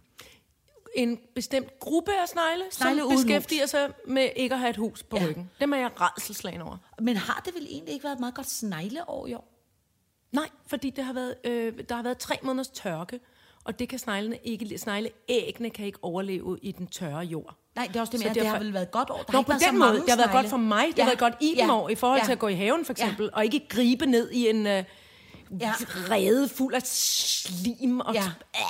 en bestemt gruppe af snegle, Snegle som beskæftiger sig med ikke at have et hus på Ja. ryggen. Dem er jeg rædselslagen over. Men har det vel egentlig ikke været et meget godt snegleår i år? Nej, fordi det har været, øh, der har været tre måneders tørke, og det kan sneglene ikke, snegleæggene kan ikke overleve i den tørre jord. Nej, det er også det med, at det derfor- har vel været et godt år. Der Nå, på været så den måde, det har været godt for mig, det har været godt i ja. år, i forhold ja. til at gå i haven for eksempel, ja. og ikke gribe ned i en øh, Ja. rede fuld af slim. Og Ja. ja.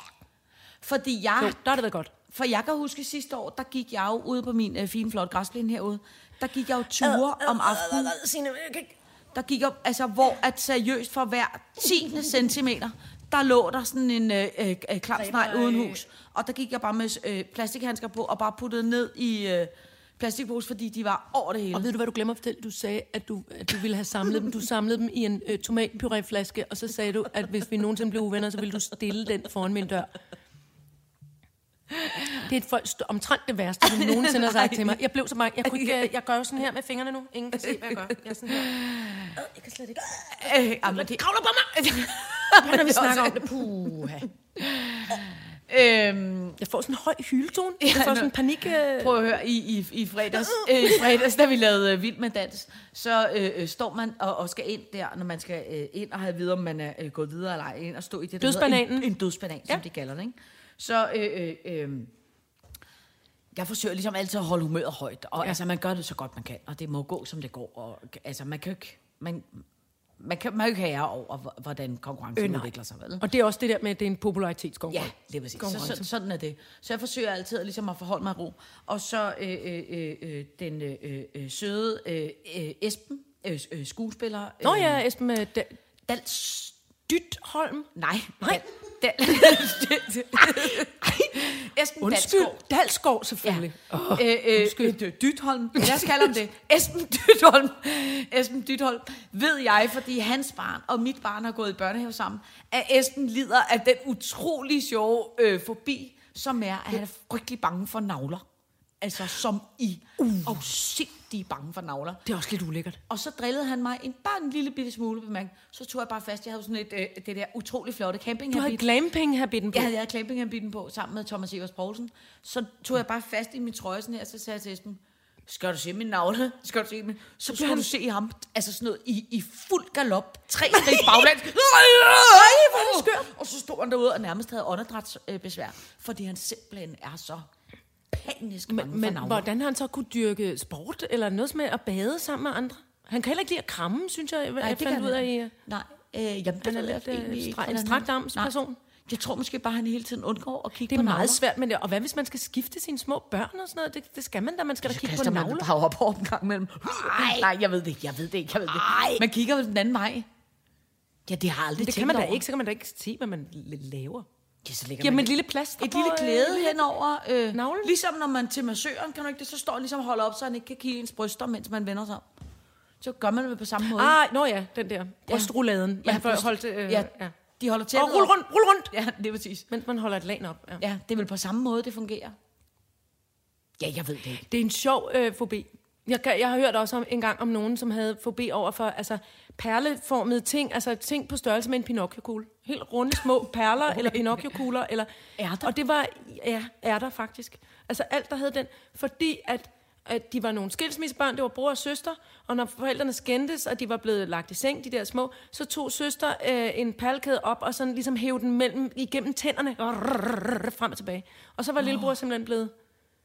Fordi jeg, Jo, der har det været godt. for jeg kan huske sidste år, der gik jeg jo ude på min øh, fine, flotte græsplæne herude, der gik jeg jo ture om aftenen. Signe, jeg kan ikke- Der gik op, altså hvor at seriøst for hver 10. centimeter, der lå der sådan en øh, øh, øh, klamsnegl uden hus. Og der gik jeg bare med øh, plastikhandsker på, og bare puttede ned i øh, plastikpose, fordi de var over det hele. Og ved du, hvad du glemmer at fortælle? Du sagde, at du, at du ville have samlet dem. Du samlede dem i en øh, tomatpuréflaske, og så sagde du, at hvis vi nogensinde blev uvenner, så ville du stille den foran min dør. Det er et folk, omtrent det værste, du nogensinde har sagt til mig. Jeg blev så mange. Jeg, kunne ikke, jeg gør jo sådan her med fingrene nu. Ingen kan se, hvad jeg gør. Jeg er sådan her. Øh, Jeg kan slet ikke. Øh, jamen, det kravler på mig! Når vi snakker om det. Puha. Øhm, Jeg får sådan en høj hyletone. Jeg får sådan en panik. Øh, prøv at høre, i, i, i fredags, øh, i fredags, da vi lavede øh, Vild med Dans, så øh, øh, står man og, og skal ind der, når man skal øh, ind og have videre, om man er øh, gået videre eller ej, ind og stå i det, der Dødsbananen. En, en dødsbanan, ja. som de kalder det, ikke? Så øh, øh, øh, jeg forsøger ligesom altid at holde humøret højt, og ja. altså, man gør det så godt man kan, og det må gå, som det går. Og, altså, man kan ikke... Man, man kan, man jo ikke have ære over, hvor- hvordan konkurrencen Øh, nej. udvikler sig, vel? og det er også det der med, at det er en Ja, popularitetskonkurrence. det er præcis. Så, så, sådan er det. Så jeg forsøger altid ligesom at forholde mig ro. Og så øh, øh, øh, øh, den øh, øh, søde øh, øh, Esben, øh, øh, skuespiller. Øh, Nå ja, Esben øh, Da- Dals... Dytholm. Nej. Nej. Dal, Esben Undskyld. Dalsgaard. Dalsgaard, selvfølgelig. Ja. Oh, øh, øh, undskyld. øh, Dytholm. Lad os kalde ham det. Esben Dytholm. Esben Dytholm. Ved jeg, fordi hans barn og mit barn har gået i børnehave sammen, at Esben lider af den utrolig sjove øh, fobi, som er, at han er frygtelig bange for navler. Altså som i uh. Afsindige bange for navler. Det er også lidt ulækkert. Og så drillede han mig en, bare en lille bitte smule bemærkning. Så tog jeg bare fast, jeg havde sådan et, øh, det der utrolig flotte camping Du havde glamping-habitten på. jeg havde jeg campinghabitten på sammen med Thomas Evers Poulsen. Så tog jeg bare fast i min trøje sådan her, så sagde jeg til Esben, skal du se min navle? Skal du se min? Så skulle du se ham, altså sådan noget, i, i fuld galop, tre skridt baglæns. Ej, hvor er det skørt. Og så stod han derude og nærmest havde åndedrætsbesvær, fordi han simpelthen er så panisk Men, men navler. hvordan har han så kunne dyrke sport, eller noget med at bade sammen med andre? Han kan heller ikke lide at kramme, synes jeg, Nej, jeg det fandt kan ud af. i- ikke. Nej, øh, jamen, det er lidt, øh, ikke, stra- en. Nej. Jeg tror måske bare, han hele tiden undgår at kigge Det er på meget navler. svært, men det, og hvad hvis man skal skifte sine små børn og sådan noget? Det, det skal man da, man skal da Så kigge på kaster man navler. bare op en gang imellem. Nej. Nej, jeg ved det ikke, jeg ved det ikke, jeg ved det Ej. ikke. Man kigger den anden vej. Ja, det har aldrig Det tænkt kan man da over. ikke, så kan man da ikke se, hvad man laver. Ja, så lægger man man et lille plaster et på, lille øh, klæde lille- henover. Øh, navlen? Ligesom når man til massøren, kan du ikke det, så står han ligesom og holder op, så han ikke kan kigge ens bryster, mens man vender sig om. Så gør man det på samme måde. Ah, nå ja, den der. Brystrulladen. Man får bryst- holdt, øh, ja, ja. de holder til. Og rul rundt, rul rundt! Ja, det er præcis. Mens man holder et lag op. Ja. Ja, det er vel på samme måde, det fungerer. Ja, jeg ved det ikke. Det er en sjov øh, fobi. Jeg, kan- jeg har hørt også om, en gang om nogen, som havde fobi over for altså, perleformede ting, altså ting på størrelse med en Pinocchio-kugle. Helt runde små perler eller Pinocchio-kugler. Eller, Ærter? Og det var, ja, er der faktisk. Altså alt, der havde den, fordi at, at de var nogle skilsmissebørn, det var bror og søster, og når forældrene skændtes, og de var blevet lagt i seng, de der små, så tog søster øh, en perlekæde op, og sådan ligesom hævde den mellem, igennem tænderne, og frem og tilbage. Og så var lillebror simpelthen blevet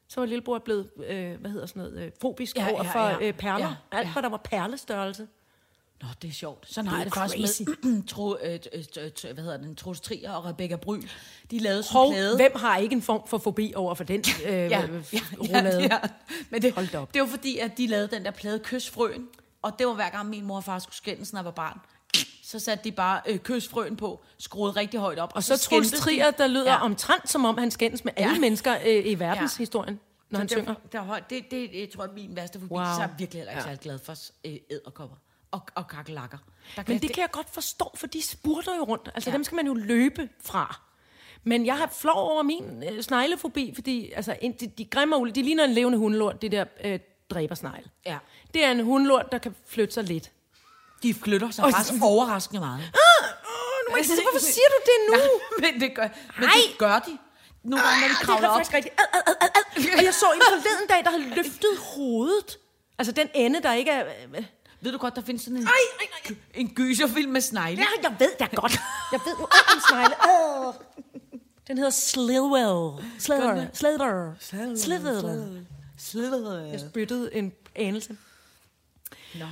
så var lillebror blevet, øh, hvad hedder sådan noget, øh, fobisk Ja, over ja, for ja. øh, perler. Ja, Alt, hvad der var perlestørrelse. Nå, det er sjovt. Sådan har jeg det faktisk med tro, øh, øh, øh, hvad hedder den, Troels Trier og Rebecca Bry. De lavede sådan Hov, plade. hvem har ikke en form for fobi over for den øh, ja, ja, ja, ja. Men det, Hold op. det var fordi, at de lavede den der plade Kysfrøen. Og det var hver gang min mor og far skulle skændes, når jeg var barn. Så satte de bare øh, Kysfrøen på, skruede rigtig højt op. Og så skændtes de. Trier, der lyder Ja. ja. omtrent som om han skændes med alle Ja. mennesker øh, i verdenshistorien, når Så han det, synger. Der, er højt- det, det, jeg tror, at min værste fobi, Wow. så er jeg virkelig heller ikke Ja. særlig glad for øh, æderkopper og, og kakelakker. Der Men det kan jeg godt forstå, for de spurter jo rundt. Altså, Ja. ja. dem skal man jo løbe fra. Men jeg har flov over min øh, sneglefobi, fordi altså, en- de, de grimme ule, de ligner en levende hundelort, det der øh, dræbersnegle. Ja. Det er en hundelort, der kan flytte sig lidt. De flytter sig Og- faktisk overraskende meget. Åh, nu må jeg sige, hvorfor siger du det nu? Nej, men det gør, men det gør de. Nogle gange, når de det kravler er op. faktisk rigtigt. Ad, ad, ad, ad, ad. Og jeg så en forleden dag, der havde løftet hovedet. Altså den ende, der ikke er... Ved du godt, der findes sådan en, Ej, ej, ej. en gyserfilm med snegle? Ja, jeg ved da godt. Jeg ved jo om snegle. Åh. Den hedder Slither. Slither. Slither. Slither. Slither. Jeg spyttede en anelse.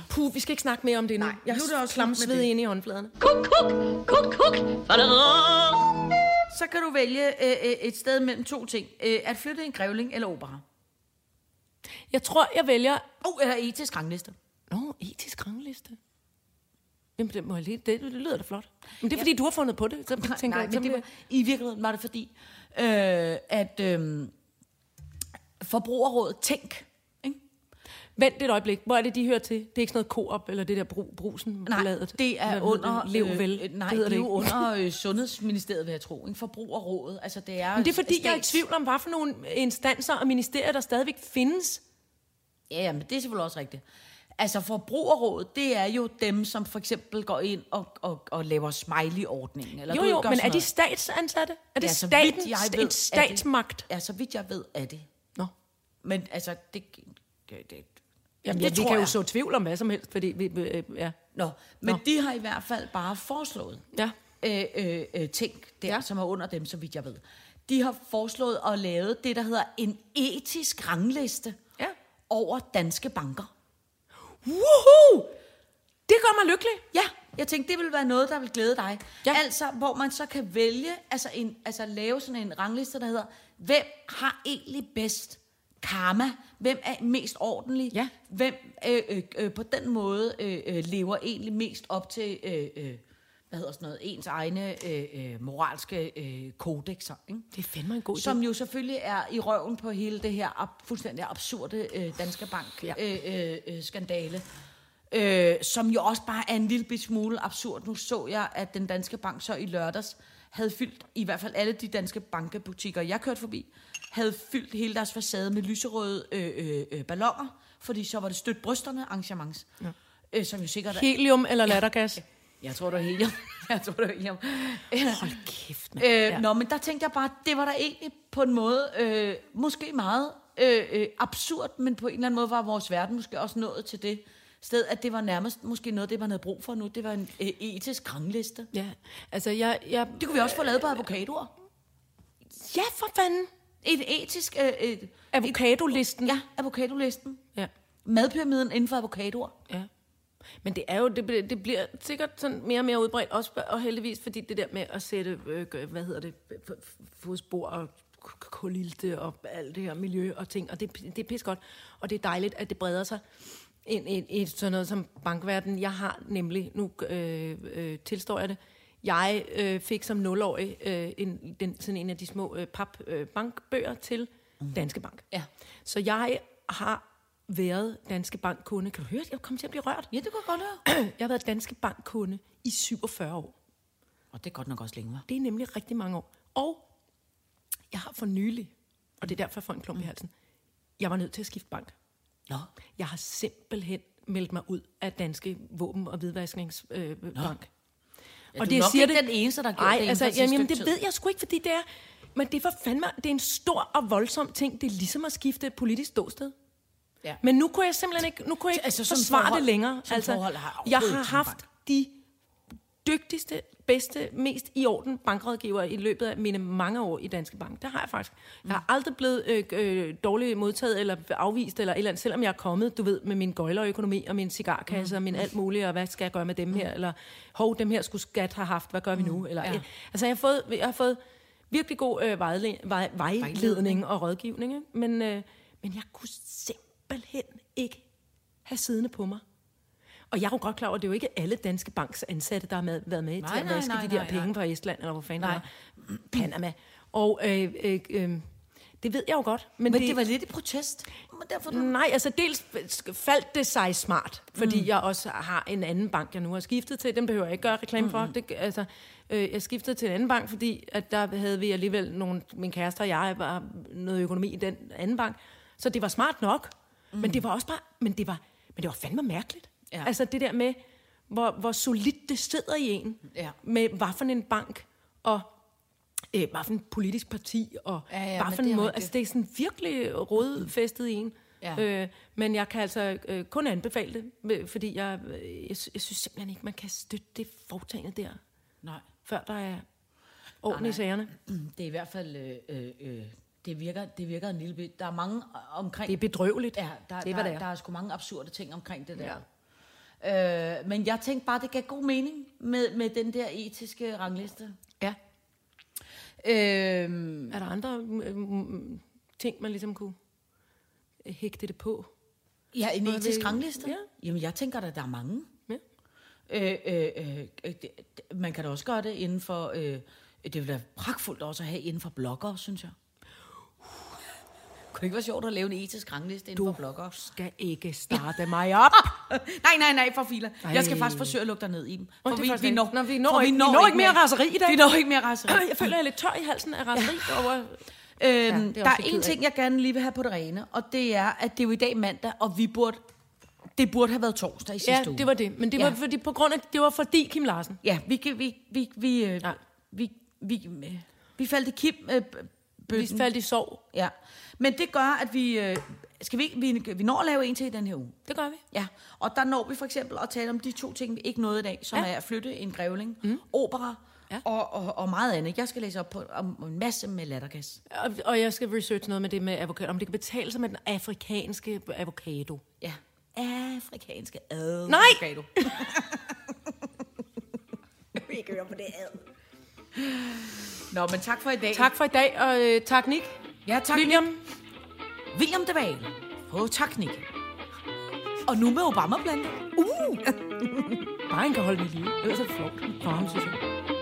Puh, vi skal ikke snakke mere om det nu. Nej, jeg nu er det også klam slut med sved det. ind i håndfladerne. Kuk, kuk, kuk, kuk. Så kan du vælge øh, øh, et sted mellem to ting. Øh, at flytte en grævling eller opera. Jeg tror, jeg vælger... Oh, eller etisk rangliste. Nå, etisk rangliste. Jamen, det, må jeg lige, det, det lyder da flot. Men det er, fordi du har fundet på det. Så tænker Nej, jeg, men det var, i virkeligheden var det fordi, øh, at øh, forbrugerrådet Tænk? Vent et øjeblik. Hvor er det, de hører til? Det er ikke sådan noget koop eller det der bru, brusen Nej, bladet. det er Hvad under... det? Lev vel. Øh, nej, det, det er jo ikke. under øh, Sundhedsministeriet, vil jeg tro. Ikke? Forbrugerrådet. Altså, det er, Men det er fordi, jeg er i stats- tvivl om, hvad for nogle instanser og ministerier, der stadigvæk findes. Ja, men det er selvfølgelig også rigtigt. Altså forbrugerrådet, det er jo dem, som for eksempel går ind og, og, og laver smiley-ordningen. Eller Jo, jo, men er de statsansatte? Er det Ja, staten, jeg ved, en er det- statsmagt? Ja, så vidt jeg ved, er det. Nå. Men altså, det... det, det Jamen, det ja, tror kan jo jeg. så tvivl om hvad som helst, fordi vi, øh, ja. Nå, men Nå. de har i hvert fald bare foreslået Ja. øh, øh, øh, ting der, ja. Som er under dem, så vidt jeg ved. De har foreslået at lave det, der hedder en etisk rangliste Ja. over danske banker. Woohoo! Det gør mig lykkelig. Ja, jeg tænkte, det ville være noget, der vil glæde dig. Ja. Altså, hvor man så kan vælge, altså, en, altså lave sådan en rangliste, der hedder, hvem har egentlig bedst karma? Hvem er mest ordentlig? Ja. Hvem øh, øh, øh, på den måde øh, øh, lever egentlig mest op til, øh, øh, hvad hedder sådan noget, ens egne øh, øh, moralske øh, kodexer, ikke? Det er fandme en god idé. Som jo selvfølgelig er i røven på hele det her ab- fuldstændig absurde øh, Danske Bank-skandale. Ja. Øh, øh, øh, skandale. øh, som jo også bare er en lille bit smule absurd. Nu så jeg, at den Danske Bank så i lørdags havde fyldt, i hvert fald alle de danske bankebutikker, jeg kørte forbi, havde fyldt hele deres facade med lyserøde øh, øh, øh, ballonger, fordi så var det stødt brysterne arrangements. Ja. Øh, som jo sikkert er... Helium eller lattergas? Jeg tror, det var helium. jeg tror, det var helium. Hold kæft, mand. Øh, Ja. ja. Nå, men der tænkte jeg bare, det var da egentlig på en måde, øh, måske meget øh, øh, absurd, men på en eller anden måde var vores verden måske også nået til det sted, at det var nærmest måske noget, det man havde brug for nu. Det var en øh, etisk rangliste. Ja, altså jeg... jeg Det kunne vi også få lavet på avocadoer. ja, for fanden. Et etisk... Øh, et, Avocadolisten. ja, avocadolisten. ja. Madpyramiden inden for avocadoer. Ja. Men det er jo, det, bliver- det bliver sikkert sådan mere og mere udbredt, også og heldigvis, fordi det der med at sætte, øh, hvad hedder det, fodspor og kulilte og alt det her miljø og ting, og det, det er pis godt, og det er dejligt, at det breder sig ind i, i sådan noget som bankverden. Jeg har nemlig, nu øh, øh, tilstår jeg det, jeg øh, fik som nulårig øh, en, den, sådan en af de små øh, pap øh, bankbøger til Danske Bank. Ja. Så jeg har været Danske Bank-kunde. Kan du høre, at jeg kommer til at blive rørt? Ja, det kunne jeg godt høre. Jeg har været Danske Bank-kunde i 47 år. Og det er godt nok også længe, var. Det er nemlig rigtig mange år. Og jeg har for nylig, og det er derfor, jeg får en klump i halsen, Jeg var nødt til at skifte bank. Nå. Jeg har simpelthen meldt mig ud af Danske Våben- og Hvidvaskningsbank. Øh, bank. Ja, du er nok ikke den eneste, der har gjort Ej, det altså, det sidste jamen, det ved jeg sgu ikke, fordi det er... Men det er for fandme, det er en stor og voldsom ting. Det er ligesom at skifte et politisk ståsted. Ja. Men nu kunne jeg simpelthen ikke, nu kunne jeg ikke Altså, altså, sådan forsvare forhold- det længere. Altså, har jeg har ikke haft de dygtigste, bedste, mest i orden bankrådgiver i løbet af mine mange år i Danske Bank. Det har jeg faktisk. Jeg har aldrig blevet øh, øh, dårligt modtaget eller afvist eller eller andet, selvom jeg er kommet, du ved, med min gøjlerøkonomi og min cigarkasse mm. og min alt muligt, og hvad skal jeg gøre med dem her? Eller, hov, dem her skulle skat have haft, hvad gør vi nu? Eller, Ja. ja. Altså, jeg har fået, jeg har fået virkelig god øh, vejledning, vej, vejledning og rådgivning, ikke? Men, øh, men jeg kunne simpelthen ikke have siddende på mig. Og jeg er jo godt klar over, at det er jo ikke alle danske banks ansatte, der har med, været med Nej, til at nej, vaske nej, de der nej, penge nej. fra Estland, eller hvor fanden Nej. det var. Panama. Og øh, øh, øh, det ved jeg jo godt. Men, Men det var lidt i protest. Men derfor, du... Nej, altså dels faldt det sig smart, fordi mm. jeg også har en anden bank, jeg nu har skiftet til. Den behøver jeg ikke gøre reklame for. Det, altså, øh, jeg skiftede til en anden bank, fordi at der havde vi alligevel nogle, min kæreste og jeg, var noget økonomi i den anden bank. Så det var smart nok. Mm. Men det var også bare, men det var, men det var fandme mærkeligt. Ja. Altså det der med, hvor, hvor solidt det sidder i en, Ja. med hvad for en bank, og øh, hvad for en politisk parti, og Ja, ja, hvad for en måde. Altså det er sådan virkelig rodfæstet i en. Ja. Øh, men jeg kan altså øh, kun anbefale det, fordi jeg, øh, jeg, jeg synes simpelthen ikke, man kan støtte det foretagende der, Nej. før der er orden i sagerne. Det er i hvert fald... Øh, øh, øh, det virker, det virker en lille bit. Der er mange omkring... Det er bedrøveligt. Ja, der, det er, der, hvad det er. der er sgu mange absurde ting omkring det der. Ja. Øh, men jeg tænkte bare, det gav god mening med, med den der etiske rangliste. Ja. Øh, Er der andre øh, ting, man ligesom kunne hægte det på? ja, en Hvad etisk vil- rangliste? Ja. Jamen, jeg tænker da, der er mange. Ja. Øh, øh, øh, øh, man kan da også gøre det inden for... Øh, det vil da pragtfuldt også at have inden for blogger, synes jeg. Kunne det ikke være sjovt at lave en etisk rangliste inden Du for blogger? skal ikke starte mig op. nej, nej, nej, for filer. Ej. Jeg skal faktisk forsøge at lukke dig ned i dem. Det er faktisk rigtigt. Nå, vi når for ikke- vi når ikke mere raseri i dag. Vi når ikke mere raseri. Jeg føler, jeg er lidt tør i halsen af raseri ja. over... Øhm, Ja, er der er en ting, jeg gerne lige vil have på det rene, og det er, at det er jo i dag mandag, og vi burde, det burde have været torsdag i sidste Ja, uge. det var det. Men det Ja. var, fordi, på grund af, det var fordi Kim Larsen. Ja, vi, vi, vi, vi, vi, øh, vi, vi, øh, vi faldt i Kim øh, b- Vi bøtten. faldt i sorg. Ja, men det gør, at vi, øh, skal vi, vi, vi når at lave en til i den her uge. Det gør vi. Ja, og der når vi for eksempel at tale om de to ting, vi ikke nåede i dag, som ja. Er at flytte en grævling, mm. opera ja. Og, og, og meget andet. Jeg skal læse op på om en masse med lattergas. Og, og jeg skal research noget med det med avocado. Om det kan betale sig med den afrikanske avocado. Ja, afrikanske ad. Nej! avocado. Vi ikke høre på det ad. Nå, men tak for i dag. Tak for i dag, og øh, tak Nick. Ja, tak. William. William de Waal på teknik. Og nu med Obama-planter. Bare han kan holde mit liv. Ellers er det flot. For ham, synes jeg.